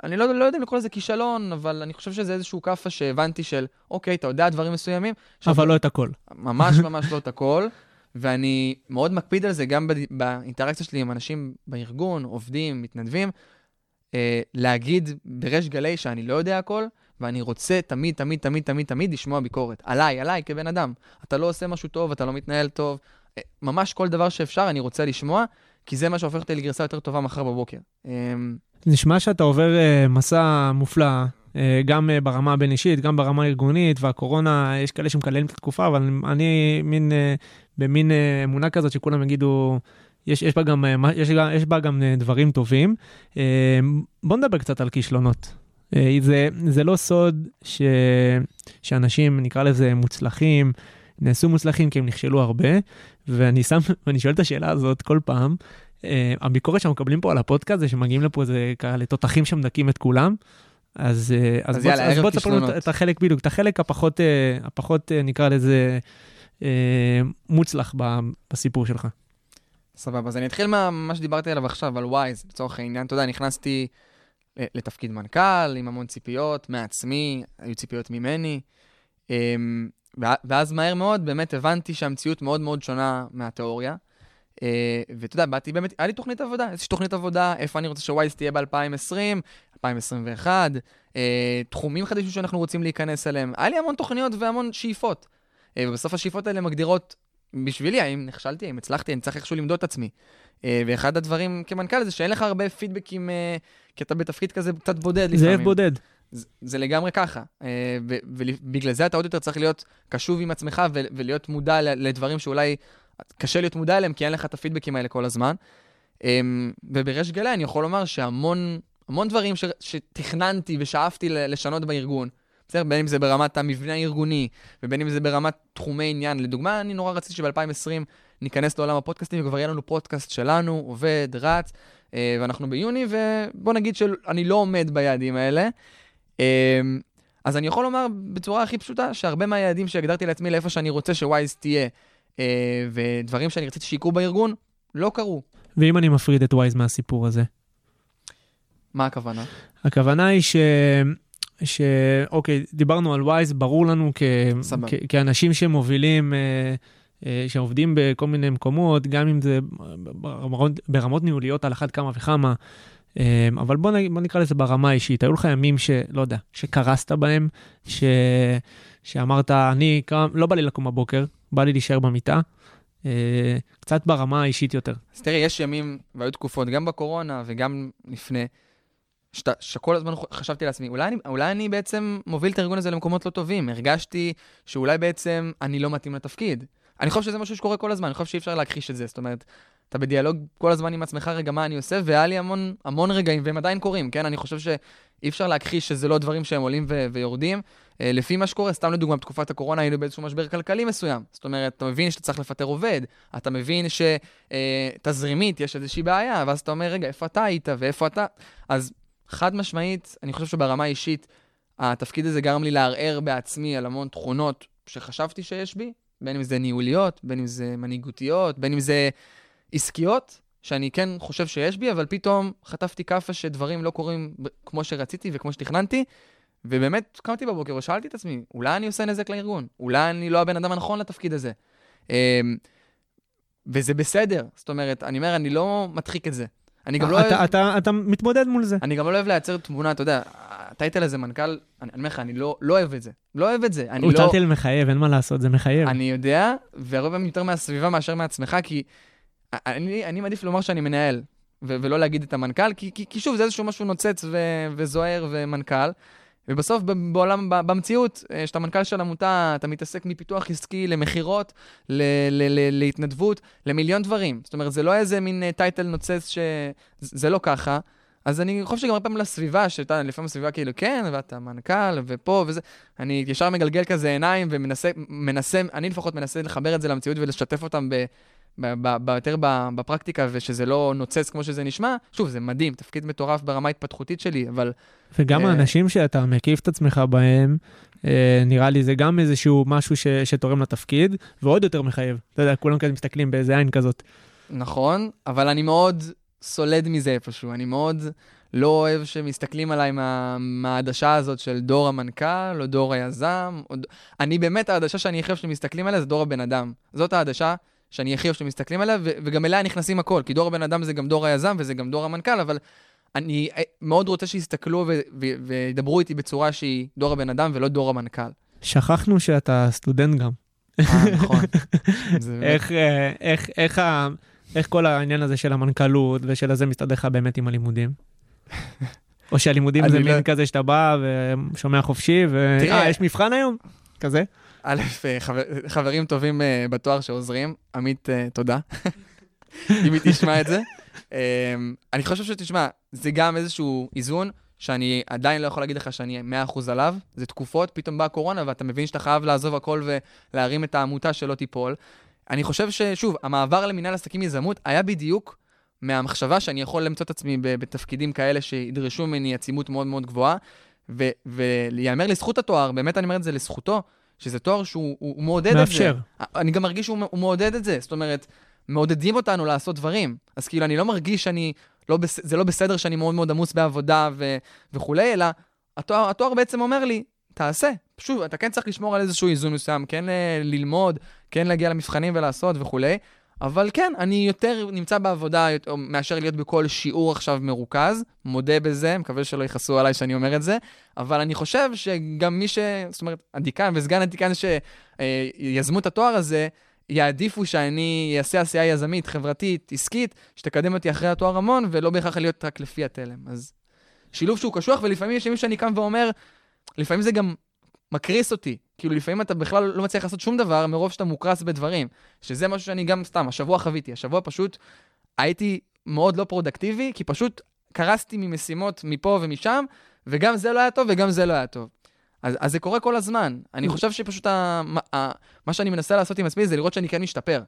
אני לא, לא יודע אם לקרוא לזה כישלון, אבל אני חושב שזה איזשהו כאפה שהבנתי של, אוקיי, אתה יודע דברים מסוימים. אבל לא את הכל. ממש ממש לא את הכל. ואני מאוד מקפיד על זה גם באינטראקציה שלי עם אנשים בארגון, עובדים, מתנדבים, אה, להגיד בריש גלי שאני לא יודע הכל, ואני רוצה תמיד, תמיד, תמיד, תמיד, תמיד לשמוע ביקורת. עליי, עליי כבן אדם. אתה לא עושה משהו טוב, אתה לא מתנהל טוב. אה, ממש כל דבר שאפשר אני רוצה לשמוע, כי זה מה שהופך אותי לגרסה יותר טובה מחר בבוקר. אה, נשמע שאתה עובר אה, מסע מופלא, אה, גם אה, ברמה הבין-אישית, גם ברמה הארגונית, והקורונה, יש כאלה שמקללים את התקופה, אבל אני מין, אה, במין אמונה כזאת שכולם יגידו, יש, יש, בה גם, אה, יש, יש בה גם אה, דברים טובים. אה, בוא נדבר קצת על כישלונות. זה, זה לא סוד ש, שאנשים, נקרא לזה מוצלחים, נעשו מוצלחים כי הם נכשלו הרבה, ואני שם, ואני שואל את השאלה הזאת כל פעם, הביקורת שאנחנו מקבלים פה על הפודקאסט זה שמגיעים לפה זה כאלה תותחים שמדכאים את כולם. אז, אז, אז בוא, יאללה, אז בוא תספר לנו. את החלק בדיוק, את החלק הפחות, הפחות נקרא לזה מוצלח בסיפור שלך. סבבה, אז אני אתחיל מה שדיברתי עליו עכשיו, על ווייז, לצורך העניין. אתה יודע, נכנסתי לתפקיד מנכ"ל עם המון ציפיות מעצמי, היו ציפיות ממני. אמ, ואז מהר מאוד באמת הבנתי שהמציאות מאוד מאוד שונה מהתיאוריה. אה, ואתה יודע, באתי באמת, היה לי תוכנית עבודה, איזושהי תוכנית עבודה, איפה אני רוצה שווייז תהיה ב-2020, 2021, אה, תחומים חדשים שאנחנו רוצים להיכנס אליהם. היה לי המון תוכניות והמון שאיפות. אה, ובסוף השאיפות האלה מגדירות בשבילי, האם נכשלתי, האם הצלחתי, אני צריך איכשהו למדוד את עצמי. אה, ואחד הדברים כמנכ"ל זה שאין לך הרבה פידבקים, אה, כי אתה בתפקיד כזה קצת בודד לפעמים. זאב בודד. זה, זה לגמרי ככה. אה, ובגלל זה אתה עוד יותר צריך להיות קשוב עם עצמך ולהיות מודע לדברים שאולי קשה להיות מודע אליהם, כי אין לך את הפידבקים האלה כל הזמן. ובריש גלי אני יכול לומר שהמון המון דברים ש- שתכננתי ושאפתי לשנות בארגון, בסדר? בין אם זה ברמת המבנה הארגוני, ובין אם זה ברמת תחומי עניין. לדוגמה, אני נורא רציתי שב-2020 ניכנס לעולם הפודקאסטים, וכבר יהיה לנו פודקאסט שלנו, עובד, רץ, אה, ואנחנו ביוני, ובוא נגיד שאני לא עומד ביעדים האלה. אה, אז אני יכול לומר בצורה הכי פשוטה, שהרבה מהיעדים שהגדרתי לעצמי לאיפה שאני רוצה שווייז תהיה, אה, ודברים שאני רציתי שיקרו בארגון, לא קרו. ואם אני מפריד את ווייז מהסיפור הזה? מה הכוונה? הכוונה היא ש... ש... אוקיי, דיברנו על ווייז, ברור לנו כ... כ... כאנשים שמובילים, אה, אה, שעובדים בכל מיני מקומות, גם אם זה ברמות, ברמות ניהוליות על אחת כמה וכמה, אה, אבל בוא, נ... בוא נקרא לזה ברמה האישית. היו לך ימים שלא יודע, שקרסת בהם, ש... שאמרת, אני קם, לא בא לי לקום בבוקר, בא לי להישאר במיטה, אה, קצת ברמה האישית יותר. אז תראה, יש ימים והיו תקופות, גם בקורונה וגם לפני, שאתה- שכל הזמן חשבתי לעצמי, אולי אני, אולי אני בעצם מוביל את הארגון הזה למקומות לא טובים. הרגשתי שאולי בעצם אני לא מתאים לתפקיד. אני חושב שזה משהו שקורה כל הזמן, אני חושב שאי אפשר להכחיש את זה. זאת אומרת, אתה בדיאלוג כל הזמן עם עצמך, רגע, מה אני עושה, והיה לי המון, המון רגעים, והם עדיין קורים, כן? אני חושב שאי אפשר להכחיש שזה לא דברים שהם עולים ו- ויורדים. אה, לפי מה שקורה, סתם לדוגמה, בתקופת הקורונה היינו באיזשהו משבר כלכלי מסוים. זאת אומרת, אתה מבין שאתה צריך לפטר עובד, אתה מבין שתזרימית יש איזושהי בעיה, ואז אתה אומר, רגע, איפה אתה היית ואיפה אתה... אז חד משמעית, אני חושב שברמה האישית, התפקיד הזה גרם לי לערער בעצמי על המון תכונות שחשבתי שיש בי, בין אם זה ניהוליות, בין אם זה מנהיגותיות, בין אם זה עסקיות, שאני כן חושב שיש בי, אבל פתאום חטפתי כאפה שדברים לא קורים כמו שרציתי וכמו שתכננתי, ובאמת קמתי בבוקר ושאלתי את עצמי, אולי אני עושה נזק לארגון? אולי אני לא הבן אדם הנכון לתפקיד הזה? אמ, וזה בסדר, זאת אומרת, אני אומר, אני לא מדחיק את זה. אני גם לא אוהב... אתה, אתה, אתה מתמודד מול זה. אני גם לא אוהב לייצר תמונה, אתה יודע, הטייטל הזה מנכ"ל, אני אומר לך, אני לא, לא אוהב את זה. לא אוהב את זה. אני הוא לא... טייטל מחייב, אין מה לעשות, זה מחייב. אני יודע, והרבה פעמים יותר מהסביבה מאשר מעצמך, כי אני, אני מעדיף לומר שאני מנהל, ולא להגיד את המנכ"ל, כי, כי, כי שוב, זה איזשהו משהו נוצץ וזוהר ומנכ"ל. ובסוף בעולם, במציאות, אה, שאתה מנכ"ל של עמותה, אתה מתעסק מפיתוח עסקי למכירות, ל- ל- ל- להתנדבות, למיליון דברים. זאת אומרת, זה לא איזה מין אה, טייטל נוצץ ש... זה לא ככה. אז אני חושב שגם הרבה פעמים לסביבה, שאתה לפעמים הסביבה כאילו, כן, ואתה מנכ"ל, ופה וזה, אני ישר מגלגל כזה עיניים ומנסה, מנסה, אני לפחות מנסה לחבר את זה למציאות ולשתף אותם ב... ב- ב- ב- יותר בפרקטיקה, ושזה לא נוצץ כמו שזה נשמע. שוב, זה מדהים, תפקיד מטורף ברמה ההתפתחותית שלי, אבל וגם אה, האנשים שאתה מקיף את עצמך בהם, אה, נראה לי זה גם איזשהו משהו ש, שתורם לתפקיד, ועוד יותר מחייב. אתה יודע, כולם כזה מסתכלים באיזה עין כזאת. נכון, אבל אני מאוד סולד מזה איפשהו. אני מאוד לא אוהב שמסתכלים עליי מה, מהעדשה הזאת של דור המנכ"ל, או דור היזם. או... אני באמת, העדשה שאני אוהב שמסתכלים עליה זה דור הבן אדם. זאת העדשה שאני הכי אוהב שמסתכלים עליה, ו- וגם אליה נכנסים הכל, כי דור הבן אדם זה גם דור היזם וזה גם דור המנכ"ל, אבל אני אה, מאוד רוצה שיסתכלו וידברו איתי בצורה שהיא דור הבן אדם ולא דור המנכ"ל. שכחנו שאתה סטודנט גם. אה, נכון. איך, אה, איך, איך, ה- איך כל העניין הזה של המנכ"לות ושל הזה מסתדר לך באמת עם הלימודים? או שהלימודים זה לא- מין כזה שאתה בא ושומע חופשי, ו... אה, יש מבחן היום? כזה? א', אה, חבר, חברים טובים אה, בתואר שעוזרים, עמית, אה, תודה. אם היא תשמע את זה. אה, אני חושב שתשמע, זה גם איזשהו איזון שאני עדיין לא יכול להגיד לך שאני 100% עליו. זה תקופות, פתאום באה הקורונה ואתה מבין שאתה חייב לעזוב הכל ולהרים את העמותה שלא תיפול. אני חושב ששוב, המעבר למנהל עסקים יזמות היה בדיוק מהמחשבה שאני יכול למצוא את עצמי בתפקידים כאלה שידרשו ממני עצימות מאוד מאוד גבוהה, ו- ויאמר לזכות התואר, באמת אני אומר את זה לזכותו, שזה תואר שהוא הוא, הוא מעודד מאפשר. את זה. אני גם מרגיש שהוא הוא מעודד את זה, זאת אומרת, מעודדים אותנו לעשות דברים. אז כאילו, אני לא מרגיש שאני, לא בס... זה לא בסדר שאני מאוד מאוד עמוס בעבודה ו... וכולי, אלא התואר, התואר בעצם אומר לי, תעשה. שוב, אתה כן צריך לשמור על איזשהו איזון מסוים, כן ל- ללמוד, כן להגיע למבחנים ולעשות וכולי, אבל כן, אני יותר נמצא בעבודה מאשר להיות בכל שיעור עכשיו מרוכז, מודה בזה, מקווה שלא יכעסו עליי שאני אומר את זה, אבל אני חושב שגם מי ש... זאת אומרת, הדיקן וסגן הדיקן שיזמו את התואר הזה, יעדיפו שאני אעשה עשייה יזמית, חברתית, עסקית, שתקדם אותי אחרי התואר המון, ולא בהכרח להיות רק לפי התלם. אז שילוב שהוא קשוח, ולפעמים יש ימים שאני קם ואומר, לפעמים זה גם מקריס אותי. כאילו, לפעמים אתה בכלל לא מצליח לעשות שום דבר מרוב שאתה מוקרס בדברים. שזה משהו שאני גם סתם, השבוע חוויתי. השבוע פשוט הייתי מאוד לא פרודקטיבי, כי פשוט קרסתי ממשימות מפה ומשם, וגם זה לא היה טוב וגם זה לא היה טוב. אז, אז זה קורה כל הזמן. אני חושב שפשוט ה, ה, מה שאני מנסה לעשות עם עצמי זה לראות שאני כן משתפר.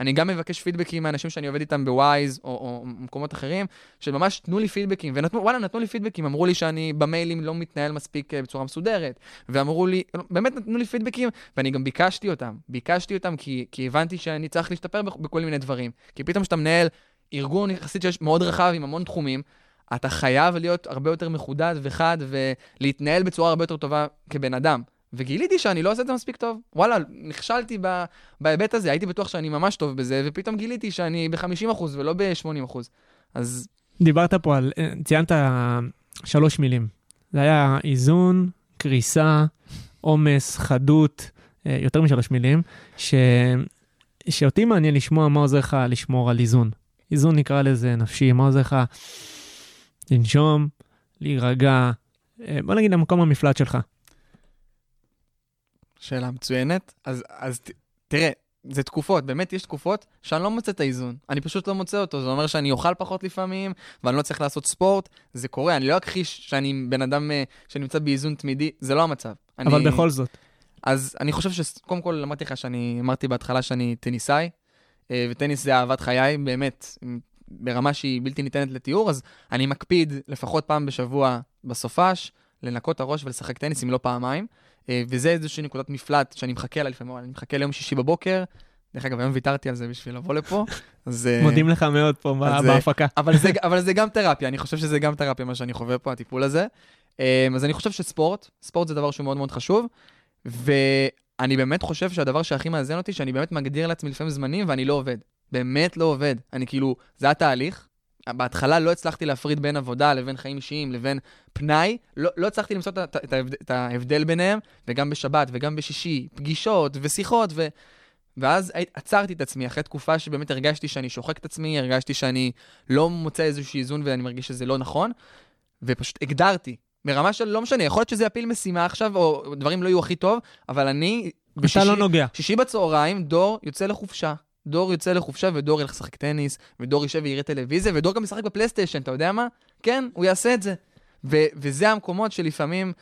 אני גם מבקש פידבקים מאנשים שאני עובד איתם בווייז או, או מקומות אחרים, שממש תנו לי פידבקים, ונתנו, וואלה, נתנו לי פידבקים, אמרו לי שאני במיילים לא מתנהל מספיק אה, בצורה מסודרת, ואמרו לי, באמת נתנו לי פידבקים, ואני גם ביקשתי אותם, ביקשתי אותם כי, כי הבנתי שאני צריך להשתפר בכ- בכל מיני דברים. כי פתאום כשאתה מנהל ארגון יחסית שיש מאוד רחב עם המון תחומים, אתה חייב להיות הרבה יותר מחודד וחד, ולהתנהל בצורה הרבה יותר טובה כבן אדם. וגיליתי שאני לא עושה את זה מספיק טוב. וואלה, נכשלתי בהיבט הזה, הייתי בטוח שאני ממש טוב בזה, ופתאום גיליתי שאני ב-50% ולא ב-80%. אז דיברת פה על, אה, ציינת שלוש מילים. זה היה איזון, קריסה, עומס, חדות, אה, יותר משלוש מילים, ש... שאותי מעניין לשמוע מה עוזר לך לשמור על איזון. איזון נקרא לזה נפשי, מה עוזר לך לנשום, להירגע, אה, בוא נגיד המקום המפלט שלך. שאלה מצוינת. אז, אז ת, תראה, זה תקופות, באמת יש תקופות שאני לא מוצא את האיזון. אני פשוט לא מוצא אותו. זה אומר שאני אוכל פחות לפעמים, ואני לא צריך לעשות ספורט. זה קורה, אני לא אכחיש שאני בן אדם אה, שנמצא באיזון תמידי, זה לא המצב. אני... אבל בכל זאת, אז אני חושב שקודם כל אמרתי לך שאני, אמרתי בהתחלה שאני טניסאי, אה, וטניס זה אהבת חיי, באמת, ברמה שהיא בלתי ניתנת לתיאור, אז אני מקפיד לפחות פעם בשבוע בסופש, לנקות את הראש ולשחק טניס, אם לא פעמיים, וזה איזושהי נקודת מפלט שאני מחכה לה לפעמים, אני מחכה ליום שישי בבוקר, דרך אגב, היום ויתרתי על זה בשביל לבוא לפה, אז... אה, מודים לך מאוד פה אה, בהפקה. אבל זה, אבל זה גם תרפיה, אני חושב שזה גם תרפיה, מה שאני חווה פה, הטיפול הזה. אז אני חושב שספורט, ספורט זה דבר שהוא מאוד מאוד חשוב, ואני באמת חושב שהדבר שהכי מאזן אותי, שאני באמת מגדיר לעצמי לפעמים זמנים ואני לא עובד. באמת לא עובד. אני כאילו, זה התהליך. בהתחלה לא הצלחתי להפריד בין עבודה לבין חיים אישיים לבין פנאי, לא, לא הצלחתי למצוא את, את, את ההבדל ביניהם, וגם בשבת וגם בשישי, פגישות ושיחות, ו... ואז עצרתי את עצמי אחרי תקופה שבאמת הרגשתי שאני שוחק את עצמי, הרגשתי שאני לא מוצא איזשהו איזון ואני מרגיש שזה לא נכון, ופשוט הגדרתי, ברמה של לא משנה, יכול להיות שזה יפיל משימה עכשיו, או דברים לא יהיו הכי טוב, אבל אני אתה לא נוגע. שישי בצהריים, דור יוצא לחופשה. דור יוצא לחופשה ודור ילך לשחק טניס, ודור יישב ויראה טלוויזיה, ודור גם ישחק בפלייסטיישן, אתה יודע מה? כן, הוא יעשה את זה. ו- וזה המקומות שלפעמים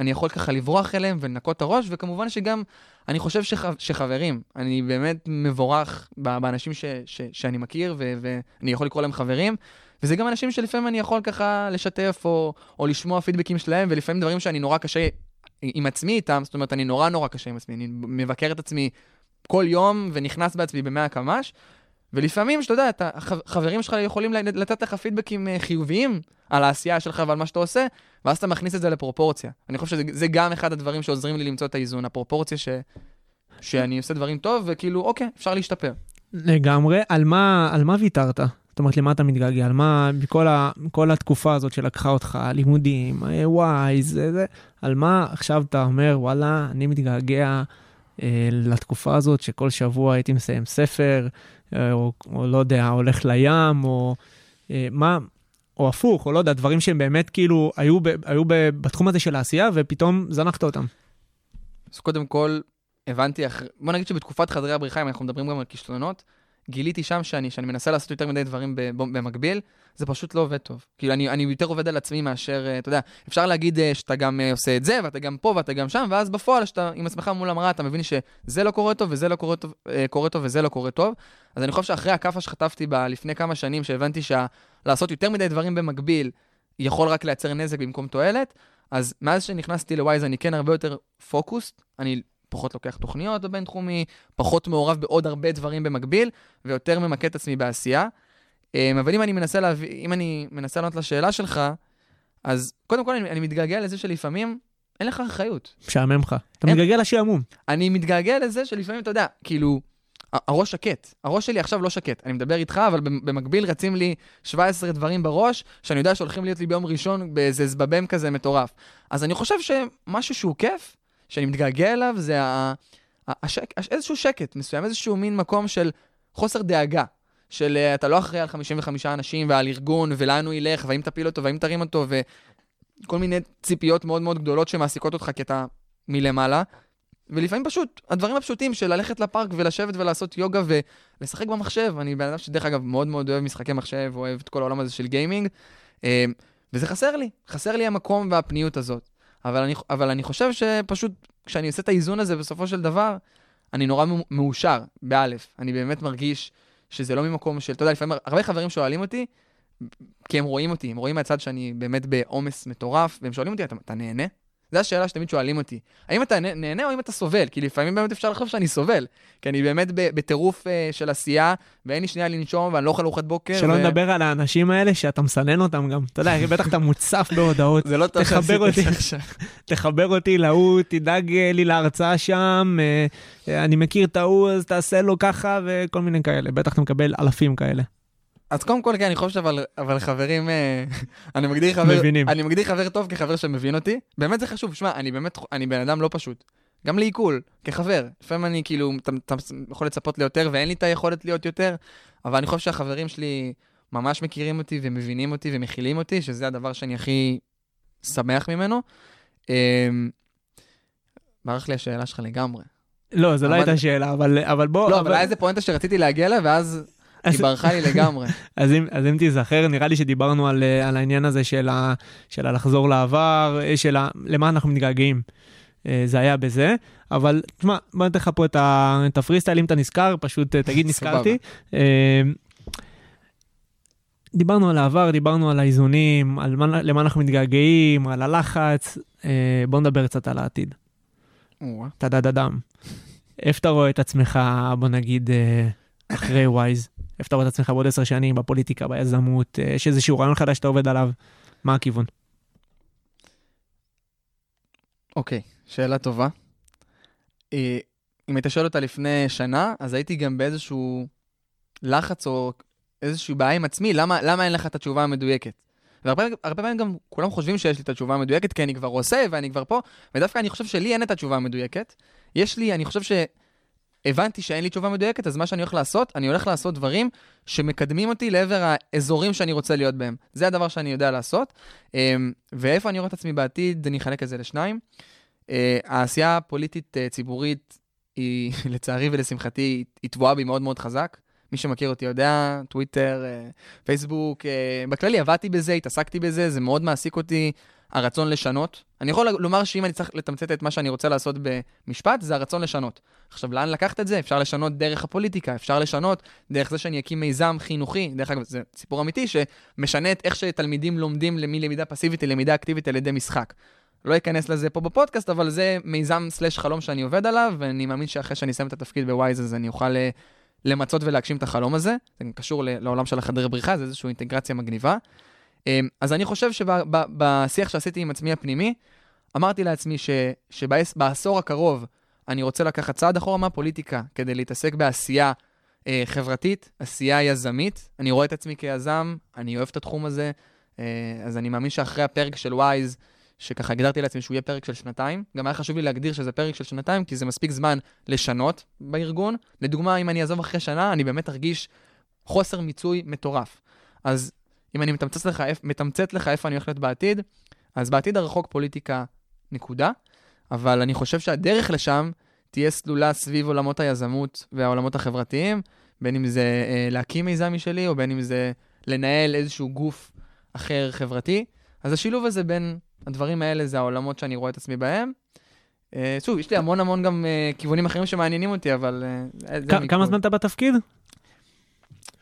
אני יכול ככה לברוח אליהם ולנקות את הראש, וכמובן שגם, אני חושב שח- שחברים, אני באמת מבורך באנשים ש- ש- שאני מכיר, ו- ואני יכול לקרוא להם חברים, וזה גם אנשים שלפעמים אני יכול ככה לשתף, או, או לשמוע פידבקים שלהם, ולפעמים דברים שאני נורא קשה עם עצמי איתם, זאת אומרת, אני נורא נורא קשה עם עצמי, אני מבקר את עצמי כל יום ונכנס בעצמי במאה קמ"ש, ולפעמים, שאתה יודע, אתה, חברים שלך יכולים לתת לך פידבקים אה, חיוביים על העשייה שלך ועל מה שאתה עושה, ואז אתה מכניס את זה לפרופורציה. אני חושב שזה זה גם אחד הדברים שעוזרים לי למצוא את האיזון, הפרופורציה ש, שאני עושה דברים טוב, וכאילו, אוקיי, אפשר להשתפר. לגמרי. על מה, על מה ויתרת? זאת אומרת, למה אתה מתגעגע? על מה, מכל, ה, התקופה הזאת שלקחה אותך, לימודים, אה, וואי, זה, זה, על מה עכשיו אתה אומר, וואלה, אני מתגעגע לתקופה הזאת שכל שבוע הייתי מסיים ספר, אה, או, או לא יודע, הולך לים, או אה, מה, או הפוך, או לא יודע, דברים שהם באמת כאילו היו, ב, היו ב, בתחום הזה של העשייה, ופתאום זנחת אותם. אז קודם כל, הבנתי, אחר... בוא נגיד שבתקופת חדרי הבריחה, אם אנחנו מדברים גם על כישלונות, גיליתי שם שאני, שאני מנסה לעשות יותר מדי דברים במקביל, זה פשוט לא עובד טוב. כאילו, אני, אני יותר עובד על עצמי מאשר, אה, אתה יודע, אפשר להגיד אה, שאתה גם אה, עושה את זה, ואתה גם פה ואתה גם שם, ואז בפועל, שאתה עם עצמך מול המראה, אתה מבין שזה לא קורה טוב, וזה לא קורה טוב, קורה טוב, וזה לא קורה טוב. אז אני חושב שאחרי הכאפה שחטפתי בה לפני כמה שנים, שהבנתי שלעשות יותר מדי דברים במקביל, יכול רק לייצר נזק במקום תועלת, אז מאז שנכנסתי לווייז אני כן הרבה יותר פוקוסט, אני פחות לוקח תוכניות בבינתחומי, פחות מעורב בעוד הרבה דברים במקביל, ויותר ממקד את עצמי בעשייה. אמ, אבל אם אני מנסה להביא, אם אני מנסה לענות לשאלה שלך, אז קודם כל אני, אני מתגעגע לזה שלפעמים אין לך אחריות. משעמם לך. אתה אין- מתגעגע לשעמום. אני מתגעגע לזה שלפעמים, אתה יודע, כאילו, הראש שקט. הראש שלי עכשיו לא שקט. אני מדבר איתך, אבל במ- במקביל רצים לי 17 דברים בראש, שאני יודע שהולכים להיות לי ביום ראשון באיזה זבבם כזה מטורף. אז אני חושב שמשהו שהוא כיף, שאני מתגעגע אליו, זה השק... הש- איזשהו שקט מסוים, איזשהו מין מקום של חוסר דאגה. של אה, אתה לא אחראי על 55 אנשים ועל ארגון, ולאן הוא ילך, והאם תפיל אותו, והאם תרים אותו, וכל מיני ציפיות מאוד מאוד גדולות שמעסיקות אותך כי אתה מלמעלה. ולפעמים פשוט, הדברים הפשוטים של ללכת לפארק ולשבת ולעשות יוגה ולשחק במחשב. אני בן אדם שדרך אגב מאוד מאוד אוהב משחקי מחשב, אוהב את כל העולם הזה של גיימינג, אה, וזה חסר לי, חסר לי המקום והפניות הזאת. אבל אני, אבל אני חושב שפשוט, כשאני עושה את האיזון הזה בסופו של דבר, אני נורא מאו- מאושר, באלף. אני באמת מרגיש שזה לא ממקום של, אתה יודע, לפעמים הרבה חברים שואלים אותי, כי הם רואים אותי, הם רואים מהצד שאני באמת בעומס מטורף, והם שואלים אותי, אתה, אתה נהנה? זו השאלה שתמיד שואלים אותי. האם אתה נה- נהנה או האם אתה סובל? כי לפעמים באמת אפשר לחשוב שאני סובל. כי אני באמת בטירוף אה, של עשייה, ואין לי שנייה לנשום, ואני לא אוכל ארוחת בוקר. שלא ו- נדבר על האנשים האלה שאתה מסנן אותם גם. אתה יודע, בטח אתה מוצף בהודעות. זה לא טוב תחבר שעשיתי את זה. עכשיו. תחבר אותי להוא, תדאג אה, לי להרצאה שם, אה, אני מכיר את ההוא, אז תעשה לו ככה, וכל מיני כאלה. בטח אתה מקבל אלפים כאלה. אז קודם כל, כן, אני חושב אבל, אבל חברים, אה, אני מגדיר חבר, מבינים. אני מגדיר חבר טוב כחבר שמבין אותי. באמת זה חשוב, שמע, אני באמת, אני בן אדם לא פשוט. גם לעיכול, כחבר. לפעמים אני כאילו, אתה, אתה יכול לצפות ליותר ואין לי את היכולת להיות יותר, אבל אני חושב שהחברים שלי ממש מכירים אותי ומבינים אותי ומכילים אותי, שזה הדבר שאני הכי שמח ממנו. אה, ברח לי השאלה שלך לגמרי. לא, זו לא הייתה שאלה, אבל אבל בוא... לא, אבל היה איזה פואנטה שרציתי להגיע אליה, ואז אז- היא ברחה לי לגמרי. אז אם, אז אם תיזכר, נראה לי שדיברנו על, אה, על העניין הזה של, ה, של הלחזור לעבר, אה, של ה, למה אנחנו מתגעגעים. אה, זה היה בזה, אבל תשמע, בוא ניתן לך פה את, ה, את הפרי סטייל, אם אתה נזכר, פשוט תגיד נזכרתי. דיברנו על העבר, דיברנו על האיזונים, על מה, למה אנחנו מתגעגעים, על הלחץ. בוא נדבר קצת על העתיד. או-אה. טה-דה-דה-דם. איפה אתה רואה את עצמך, בוא נגיד, אחרי וויז? איפה אתה רואה את עצמך בעוד עשר שנים, בפוליטיקה, ביזמות? אה, יש איזשהו רעיון חדש שאתה עובד עליו? מה הכיוון? אוקיי, שאלה טובה. אה, אם היית שואל אותה לפני שנה, אז הייתי גם באיזשהו לחץ או איזושהי בעיה עם עצמי, למה, למה אין לך את התשובה המדויקת? והרבה הרבה פעמים גם כולם חושבים שיש לי את התשובה המדויקת, כי אני כבר עושה ואני כבר פה, ודווקא אני חושב שלי אין את התשובה המדויקת. יש לי, אני חושב שהבנתי שאין לי תשובה מדויקת, אז מה שאני הולך לעשות, אני הולך לעשות דברים שמקדמים אותי לעבר האזורים שאני רוצה להיות בהם. זה הדבר שאני יודע לעשות. אמ, ואיפה אני רואה את עצמי בעתיד, אני אחלק את זה לשניים. אה, העשייה הפוליטית אה, היא, לצערי ולשמחתי, היא טבועה בי מאוד מאוד חזק. מי שמכיר אותי יודע, טוויטר, אה, פייסבוק, בכללי עבדתי בזה, התעסקתי בזה, זה מאוד מעסיק אותי, הרצון לשנות. אני יכול לומר שאם אני צריך לתמצת את מה שאני רוצה לעשות במשפט, זה הרצון לשנות. עכשיו, לאן לקחת את זה? אפשר לשנות דרך הפוליטיקה, אפשר לשנות דרך זה שאני אקים מיזם חינוכי, דרך אגב, זה סיפור אמיתי, שמשנה את איך שתלמידים לומדים מלמידה פסיבית ללמידה אקטיבית על ידי משחק. לא אכנס לזה פה בפודקאסט, אבל זה מיזם סלש חלום שאני עובד עליו, ואני מאמין שאחרי שאני אסיים את התפקיד בווייז, אז אני אוכל אה, למצות ולהגשים את החלום הזה. זה קשור לעולם של החדרי בריחה, זה איזושהי אינטגרציה מגניבה. אה, אז אני חושב שבשיח שעשיתי עם עצמי הפנימי, אמרתי לעצמי ש- שבעשור הקרוב אני רוצה לקחת צעד אחורה מהפוליטיקה כדי להתעסק בעשייה אה, חברתית, עשייה יזמית. אני רואה את עצמי כיזם, אני אוהב את התחום הזה, אה, אז אני מאמין שאחרי הפרק של ווייז, שככה הגדרתי לעצמי שהוא יהיה פרק של שנתיים. גם היה חשוב לי להגדיר שזה פרק של שנתיים, כי זה מספיק זמן לשנות בארגון. לדוגמה, אם אני אעזוב אחרי שנה, אני באמת ארגיש חוסר מיצוי מטורף. אז אם אני מתמצת לך, מתמצת לך איפה אני הולך להיות בעתיד, אז בעתיד הרחוק פוליטיקה, נקודה. אבל אני חושב שהדרך לשם תהיה סלולה סביב עולמות היזמות והעולמות החברתיים, בין אם זה אה, להקים מיזם משלי, או בין אם זה לנהל איזשהו גוף אחר חברתי. אז השילוב הזה בין הדברים האלה זה העולמות שאני רואה את עצמי בהם. אה, שוב, יש לי המון המון גם אה, כיוונים אחרים שמעניינים אותי, אבל... אה, זה כ- מכל. כמה זמן אתה בתפקיד?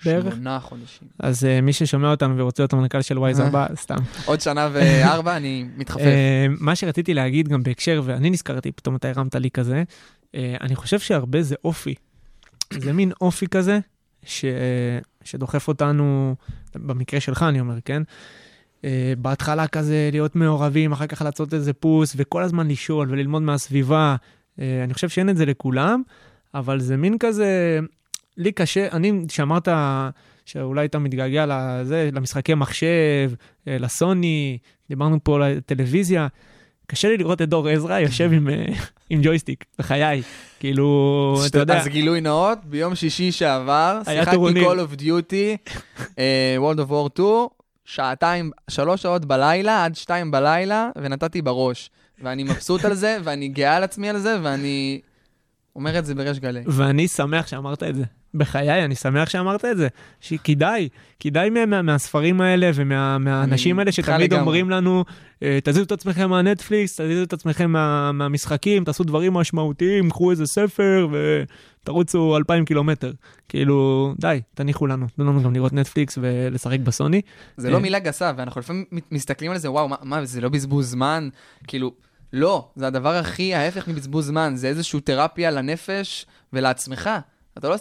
בערך? שמונה חודשים. אז uh, מי ששומע אותנו ורוצה להיות המנכ"ל של ווייז אה. הבא, סתם. עוד שנה וארבע, אני מתחפף. אה, מה שרציתי להגיד גם בהקשר, ואני נזכרתי, פתאום אתה הרמת לי כזה, אה, אני חושב שהרבה זה אופי. זה מין אופי כזה, ש... שדוחף אותנו, במקרה שלך אני אומר, כן? אה, בהתחלה כזה להיות מעורבים, אחר כך לעשות איזה פוס, וכל הזמן לשאול וללמוד מהסביבה. אה, אני חושב שאין את זה לכולם, אבל זה מין כזה לי קשה, אני, שאמרת שאולי אתה מתגעגע לזה, למשחקי מחשב, אה, לסוני, דיברנו פה על הטלוויזיה, קשה לי לראות את דור עזרא יושב עם, אה, עם ג'ויסטיק, בחיי. כאילו, אתה יודע, אז גילוי נאות, ביום שישי שעבר, שיחקתי. Call of Duty, אה, World of War 2, שעתיים, שלוש שעות בלילה, עד שתיים בלילה, ונתתי בראש. ואני מבסוט על זה, ואני גאה על עצמי על זה, ואני אומר את זה בריש גלי. ואני שמח שאמרת את זה. בחיי, אני שמח שאמרת את זה. שכדאי, כדאי מה, מה, מהספרים האלה ומהאנשים האלה שתמיד. אומרים לנו, אה, תזיזו את עצמכם מהנטפליקס, תזיזו את עצמכם מה, מהמשחקים, תעשו דברים משמעותיים, קחו איזה ספר ותרוצו אלפיים קילומטר. כאילו, די, תניחו לנו, תנו לנו גם לראות נטפליקס ולשחק בסוני. זה אה. לא מילה גסה, ואנחנו לפעמים מסתכלים על זה, וואו, מה, מה, זה לא בזבוז זמן? כאילו, לא, זה הדבר הכי ההפך מבזבוז זמן, זה איזושהי תרפיה לנפש ולעצמך. אתה לא...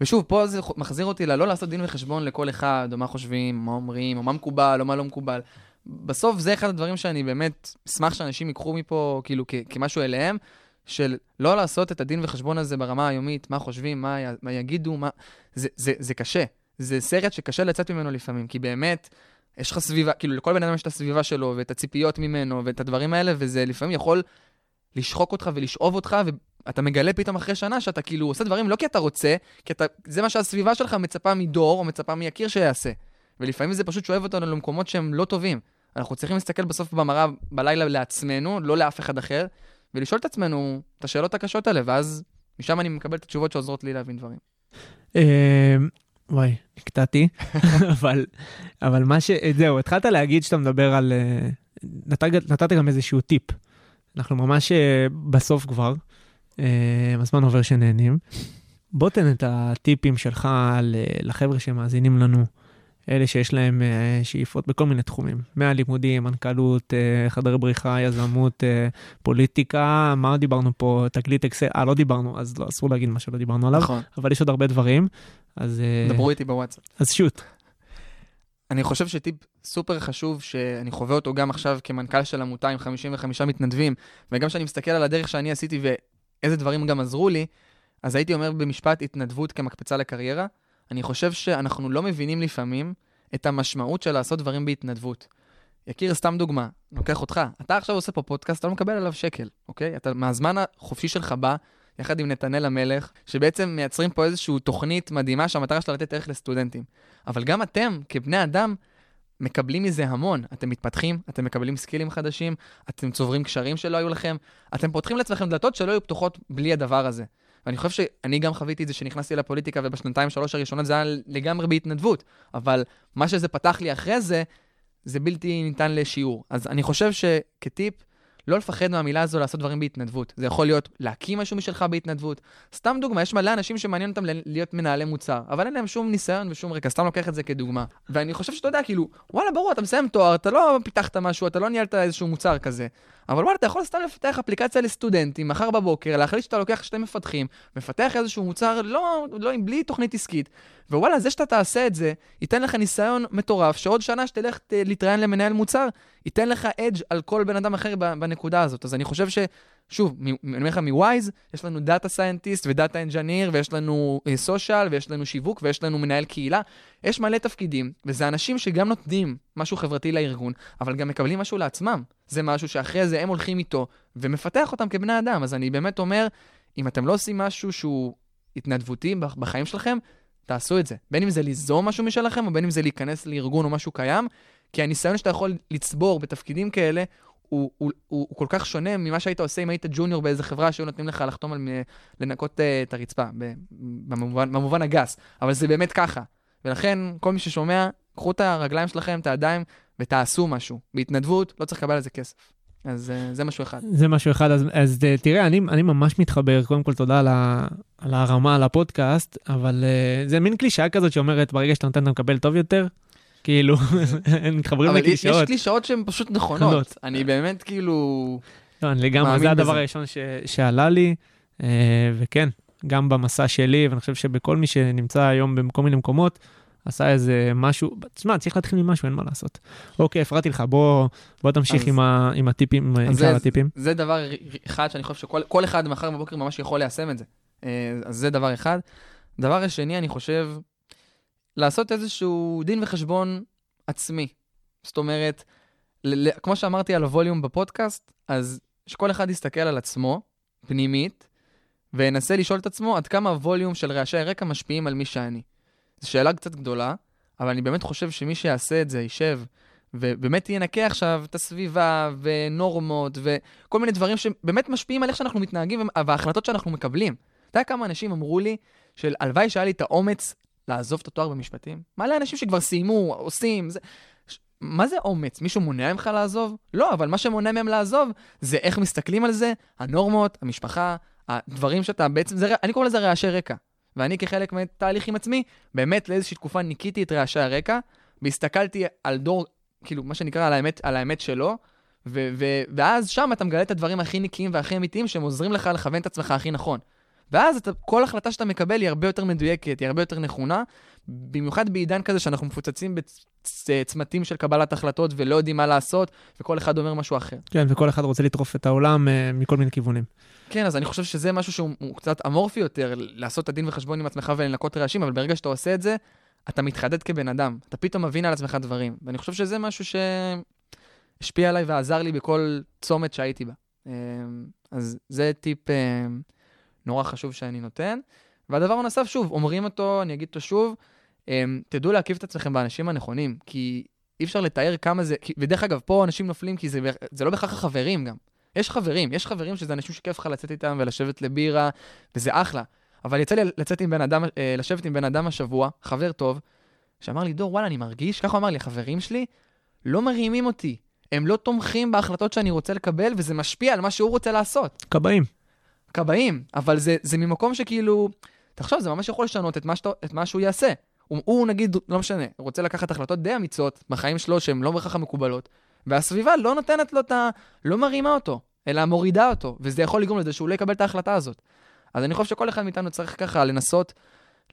ושוב, פה זה מחזיר אותי ללא לעשות דין וחשבון לכל אחד, או מה חושבים, מה אומרים, או מה מקובל, או מה לא מקובל. בסוף זה אחד הדברים שאני באמת אשמח שאנשים ייקחו מפה, כאילו, כמשהו אליהם, של לא לעשות את הדין וחשבון הזה ברמה היומית, מה חושבים, מה, י- מה יגידו, מה... זה, זה, זה קשה. זה סרט שקשה לצאת ממנו לפעמים, כי באמת, יש לך סביבה, כאילו לכל בן אדם יש את הסביבה שלו, ואת הציפיות ממנו, ואת הדברים האלה, וזה לפעמים יכול לשחוק אותך ולשאוב אותך, ואתה מגלה פתאום אחרי שנה שאתה כאילו עושה דברים לא כי אתה רוצה, כי אתה, זה מה שהסביבה שלך מצפה מדור, או מצפה מיקיר שיעשה. ולפעמים זה פשוט שואב אותנו למקומות שהם לא טובים. אנחנו צריכים להסתכל בסוף במראה בלילה לעצמנו, לא לאף אחד אחר, ולשאול את עצמנו את השאלות הקשות האלה, ואז משם אני מקבל את התשובות שעוזרות לי להבין דברים. אה, וואי, נקטעתי, אבל, אבל מה ש... זהו, התחלת להגיד שאתה מדבר על... אה, נת, נתת גם איזשהו טיפ. אנחנו ממש אה, בסוף כבר, הזמן עובר שנהנים. בוא תן את הטיפים שלך לחבר'ה שמאזינים לנו, אלה שיש להם אה, שאיפות בכל מיני תחומים, מהלימודים, מנכ"לות, אה, חדרי בריחה, יזמות, אה, פוליטיקה, מה דיברנו פה? תקליט אקסל, אה, לא דיברנו, אז לא, אסור להגיד מה שלא דיברנו עליו, נכון. אבל יש עוד הרבה דברים, אז, אה, דברו איתי בוואטסאפ. אז שוט. אני חושב שטיפ סופר חשוב, שאני חווה אותו גם עכשיו כמנכ"ל של עמותה עם 55 מתנדבים, וגם כשאני מסתכל על הדרך שאני עשיתי ואיזה דברים גם עזרו לי, אז הייתי אומר במשפט התנדבות כמקפצה לקריירה. אני חושב שאנחנו לא מבינים לפעמים את המשמעות של לעשות דברים בהתנדבות. יקיר, סתם דוגמה, לוקח אותך, אתה עכשיו עושה פה פודקאסט, אתה לא מקבל עליו שקל, אוקיי? אתה מהזמן החופשי שלך בא, יחד עם נתנאל המלך, שבעצם מייצרים פה איזושהי תוכנית מדהימה שהמטרה שלה לתת ערך לסטודנטים. אבל גם אתם, כבני אדם, מקבלים מזה המון. אתם מתפתחים, אתם מקבלים סקילים חדשים, אתם צוברים קשרים שלא היו לכם, אתם פותחים לעצמכם דלתות שלא היו פתוחות בלי הדבר הזה. ואני חושב שאני גם חוויתי את זה שנכנסתי לפוליטיקה ובשנתיים, שלוש הראשונות זה היה לגמרי בהתנדבות, אבל מה שזה פתח לי אחרי זה, זה בלתי ניתן לשיעור. אז אני חושב שכטיפ, לא לפחד מהמילה הזו לעשות דברים בהתנדבות. זה יכול להיות להקים משהו משלך בהתנדבות. סתם דוגמה, יש מלא אנשים שמעניין אותם להיות מנהלי מוצר, אבל אין להם שום ניסיון ושום רקע, סתם לוקח את זה כדוגמה. ואני חושב שאתה יודע, כאילו, וואלה, ברור, אתה מסיים תואר, אתה לא פיתחת משהו, אתה לא ניהלת איזשהו מוצר כזה. אבל וואלה, אתה יכול סתם לפתח אפליקציה לסטודנטים, מחר בבוקר, להחליט שאתה לוקח שתי מפתחים, מפתח איזשהו מוצר, לא, לא, בלי תוכנית עסקית. ווואלה, זה שאתה תעשה את זה, ייתן לך ניסיון מטורף, שעוד שנה שתלך ת- להתראיין למנהל מוצר, ייתן לך edge על כל בן אדם אחר בנקודה הזאת. אז אני חושב ש... שוב, אני אומר לך, מוויז, יש לנו data scientist ו data engineer, ויש לנו social, ויש לנו שיווק, ויש לנו מנהל קהילה. יש מלא תפקידים, וזה אנשים שגם נותנים משהו חברתי לארגון, אבל גם מקבלים משהו לעצמם. זה משהו שאחרי זה הם הולכים איתו, ומפתח אותם כבני אדם. אז אני באמת אומר, אם אתם לא עושים משהו שהוא התנדבותי בח- בחיים שלכם, תעשו את זה. בין אם זה ליזום משהו משלכם, או בין אם זה להיכנס לארגון או משהו קיים, כי הניסיון שאתה יכול לצבור בתפקידים כאלה, הוא, הוא, הוא, הוא כל כך שונה ממה שהיית עושה אם היית ג'וניור באיזה חברה שהיו נותנים לך לחתום על מ- לנקות uh, את הרצפה, במובן, במובן הגס. אבל זה באמת ככה. ולכן, כל מי ששומע, קחו את הרגליים שלכם, את הידיים, ותעשו משהו. בהתנדבות, לא צריך לקבל על זה כסף. אז uh, זה משהו אחד. זה משהו אחד, אז, אז אה, תראה, אני, אני ממש מתחבר, קודם כל תודה על, ה, על הרמה, על הפודקאסט, אבל uh, זה מין קלישאה כזאת שאומרת, ברגע שאתה נותן אתה מקבל טוב יותר, כאילו, הם מתחברים אבל יש, יש לקלישאות. קלישאות שהן פשוט נכונות. אני באמת כאילו... לא, אני לגמרי, זה הדבר. הראשון ש, שעלה לי, אה, וכן, גם במסע שלי, ואני חושב שבכל מי שנמצא היום בכל מיני מקומות, עשה איזה משהו, תשמע, צריך להתחיל ממשהו, אין מה לעשות. אוקיי, הפרעתי לך, בוא, בוא תמשיך אז- עם, ה, עם הטיפים, עם שאר זה- הטיפים. זה דבר אחד שאני חושב שכל כל אחד מחר בבוקר ממש יכול ליישם את זה. אה, אז זה דבר אחד. דבר השני, אני חושב, לעשות איזשהו דין וחשבון עצמי. זאת אומרת, ל- ל- כמו שאמרתי על הווליום בפודקאסט, אז שכל אחד יסתכל על עצמו, פנימית, וינסה לשאול את עצמו עד כמה הווליום של רעשי הרקע משפיעים על מי שאני. זו שאלה קצת גדולה, אבל אני באמת חושב שמי שיעשה את זה, יישב, ובאמת ינקה עכשיו את הסביבה, ונורמות, וכל מיני דברים שבאמת משפיעים על איך שאנחנו מתנהגים וההחלטות שאנחנו מקבלים. אתה יודע כמה אנשים אמרו לי, של הלוואי שהיה לי את האומץ לעזוב את התואר במשפטים? מלא אנשים שכבר סיימו, עושים, זה... מה זה אומץ? מישהו מונע ממך לעזוב? לא, אבל מה שמונע מהם לעזוב זה איך מסתכלים על זה, הנורמות, המשפחה, הדברים שאתה בעצם, זה, אני קורא לזה רעשי רקע. ואני כחלק מתהליך עם עצמי, באמת לאיזושהי תקופה ניקיתי את רעשי הרקע, והסתכלתי על דור, כאילו, מה שנקרא, על האמת, על האמת שלו, ו- ו- ואז שם אתה מגלה את הדברים הכי נקיים והכי אמיתיים שהם עוזרים לך לכוון את עצמך הכי נכון. ואז אתה, כל החלטה שאתה מקבל היא הרבה יותר מדויקת, היא הרבה יותר נכונה, במיוחד בעידן כזה שאנחנו מפוצצים בצמתים של קבלת החלטות ולא יודעים מה לעשות, וכל אחד אומר משהו אחר. כן, וכל אחד רוצה לטרוף את העולם אה, מכל מיני כיוונים. כן, אז אני חושב שזה משהו שהוא הוא קצת אמורפי יותר, לעשות את הדין וחשבון עם עצמך ולנקות רעשים, אבל ברגע שאתה עושה את זה, אתה מתחדד כבן אדם. אתה פתאום מבין על עצמך דברים. ואני חושב שזה משהו שהשפיע עליי ועזר לי בכל צומת שהייתי בה. אה, אז זה טיפ אה, נורא חשוב שאני נותן. והדבר הנוסף, שוב, אומרים אותו, אני אגיד אותו שוב, תדעו להקיף את עצמכם באנשים הנכונים, כי אי אפשר לתאר כמה זה, כי- ודרך אגב, פה אנשים נופלים כי זה, זה לא בהכרח החברים גם. יש חברים, יש חברים שזה אנשים שכיף לך לצאת איתם ולשבת לבירה, וזה אחלה. אבל יצא לי לצאת עם בן אדם, אה, לשבת עם בן אדם השבוע, חבר טוב, שאמר לי, דור, וואלה, אני מרגיש, ככה הוא אמר לי, החברים שלי לא מרימים אותי. הם לא תומכים בהחלטות שאני רוצה לקבל, וזה משפיע על מה שהוא רוצה לעשות. כבאים. כבאים, אבל זה, זה ממקום שכאילו, תחשוב, זה ממש יכול לשנות את מה, שאתה, את מה שהוא יעשה. הוא, הוא נגיד, לא משנה, רוצה לקחת החלטות די אמיצות בחיים שלו שהן לא בהכרח המקובלות, והסביבה לא נותנת לו את ה... לא מרימה אותו, אלא מורידה אותו, וזה יכול לגרום לזה שהוא לא יקבל את ההחלטה הזאת. אז אני חושב שכל אחד מאיתנו צריך ככה לנסות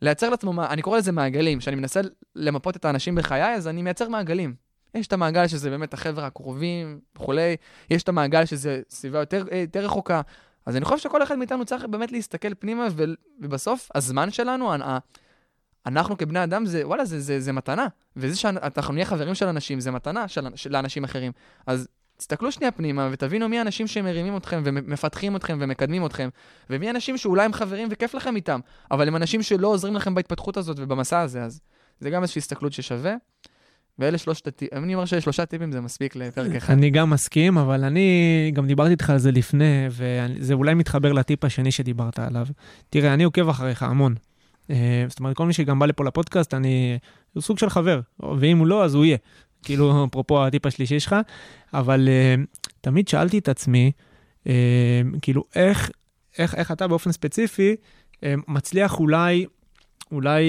לייצר לעצמו, אני קורא לזה מעגלים, כשאני מנסה למפות את האנשים בחיי, אז אני מייצר מעגלים. יש את המעגל שזה באמת החבר'ה הקרובים וכולי, יש את המעגל שזה סביבה יותר, יותר רחוקה. אז אני חושב שכל אחד מאיתנו צריך באמת להסתכל פנימה, ובסוף הזמן שלנו, אנחנו כבני אדם, זה, וואלה, זה, זה, זה מתנה. וזה שאנחנו נהיה חברים של אנשים, זה מתנה של, של אנשים אחרים. אז תסתכלו שנייה פנימה ותבינו מי האנשים שמרימים אתכם ומפתחים אתכם ומקדמים אתכם, ומי האנשים שאולי הם חברים וכיף לכם איתם, אבל הם אנשים שלא עוזרים לכם בהתפתחות הזאת ובמסע הזה, אז זה גם איזושהי הסתכלות ששווה. ואלה שלושת הטיפים, אני אומר ששלושה טיפים זה מספיק לפרק אחד. אני גם מסכים, אבל אני גם דיברתי איתך על זה לפני, וזה אולי מתחבר לטיפ השני שדיברת עליו. תראה, אני עוקב אחריך המון. אה, זאת אומרת, כל מי שגם בא לפה לפודקאסט, אני... הוא סוג של חבר, ואם הוא לא, אז הוא יהיה. כאילו, אפרופו הטיפ השלישי שלך, אבל אה, תמיד שאלתי את עצמי, אה, כאילו, איך, איך, איך אתה באופן ספציפי מצליח אולי, אולי,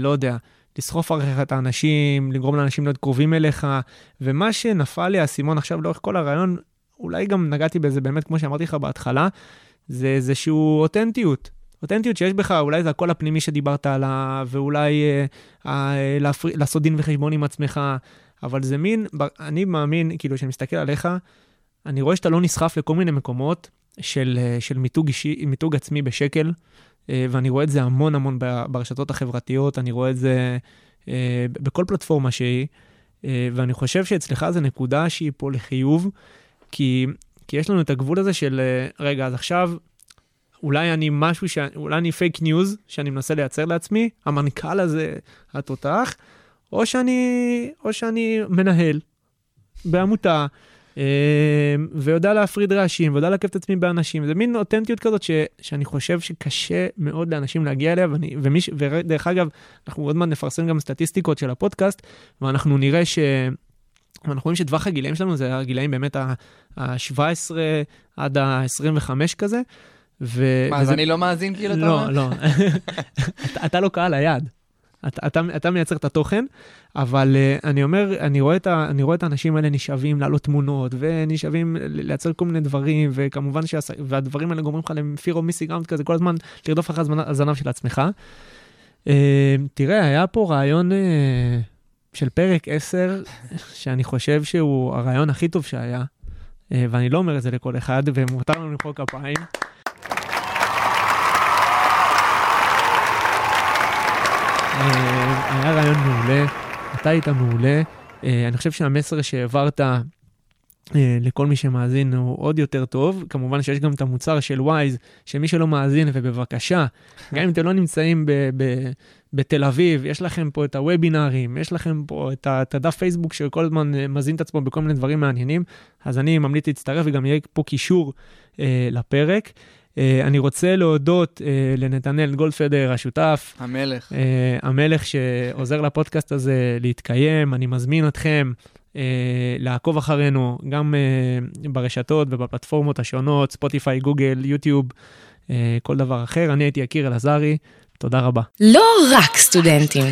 לא יודע, לסחוף אחריך את האנשים, לגרום לאנשים להיות קרובים אליך, ומה שנפל לי האסימון עכשיו לאורך כל הרעיון, אולי גם נגעתי בזה באמת, כמו שאמרתי לך בהתחלה, זה איזשהו אותנטיות. אותנטיות שיש בך, אולי זה הקול הפנימי שדיברת עליו, ואולי אה, אה, להפר... לעשות דין וחשבון עם עצמך, אבל זה מין, אני מאמין, כאילו, כשאני מסתכל עליך, אני רואה שאתה לא נסחף לכל מיני מקומות של, אה, של מיתוג אישי, מיתוג עצמי בשקל, אה, ואני רואה את זה המון המון ברשתות החברתיות, אני רואה את זה אה, בכל פלטפורמה שהיא, אה, ואני חושב שאצלך זו נקודה שהיא פה לחיוב, כי, כי יש לנו את הגבול הזה של, אה, רגע, אז עכשיו, אולי אני משהו, ש... אולי אני פייק ניוז שאני מנסה לייצר לעצמי, המנכ"ל הזה, התותח, או שאני, או שאני מנהל בעמותה, אה, ויודע להפריד רעשים, ויודע להקיף את עצמי באנשים. זה מין אותנטיות כזאת ש, שאני חושב שקשה מאוד לאנשים להגיע אליה, ואני, ומי, ש- ודרך אגב, אנחנו עוד מעט נפרסם גם סטטיסטיקות של הפודקאסט, ואנחנו נראה ש... אנחנו רואים שטווח הגילאים שלנו זה הגילאים באמת ה-17 עד ה-25 כזה. ו... מה, אז וזה- אני לא מאזין כאילו, אתה לא, אומר? לא. אתה, אתה לא קהל היעד. אתה, אתה, אתה מייצר את התוכן, אבל uh, אני אומר, אני רואה, את ה, אני רואה את האנשים האלה נשאבים להעלות תמונות, ונשאבים לייצר כל מיני דברים, וכמובן שהס... והדברים האלה גורמים לך missing out כזה, כל הזמן לרדוף אחרי הזנב של עצמך. Uh, תראה, היה פה רעיון uh, של פרק 10, שאני חושב שהוא הרעיון הכי טוב שהיה, uh, ואני לא אומר את זה לכל אחד, ומותר לנו למחוא כפיים. היה רעיון מעולה, אתה היית מעולה. אה, אני חושב שהמסר שהעברת אה, לכל מי שמאזין הוא עוד יותר טוב. כמובן שיש גם את המוצר של וויז, שמי שלא מאזין, ובבקשה, גם אם אתם לא נמצאים ב- ב- בתל אביב, יש לכם פה את הוובינארים, יש לכם פה את, את הדף פייסבוק שכל הזמן אה, מזין את עצמו בכל מיני דברים מעניינים, אז אני ממליץ להצטרף וגם יהיה פה קישור אה, לפרק. אה, אני רוצה להודות אה, לנתנאל גולדפדר, השותף, המלך. אה, המלך שעוזר לפודקאסט הזה להתקיים. אני מזמין אתכם אה, לעקוב אחרינו גם אה, ברשתות ובפלטפורמות השונות, ספוטיפיי, גוגל, יוטיוב, אה, כל דבר אחר. אני הייתי יקיר אלעזרי, תודה רבה. לא רק סטודנטים.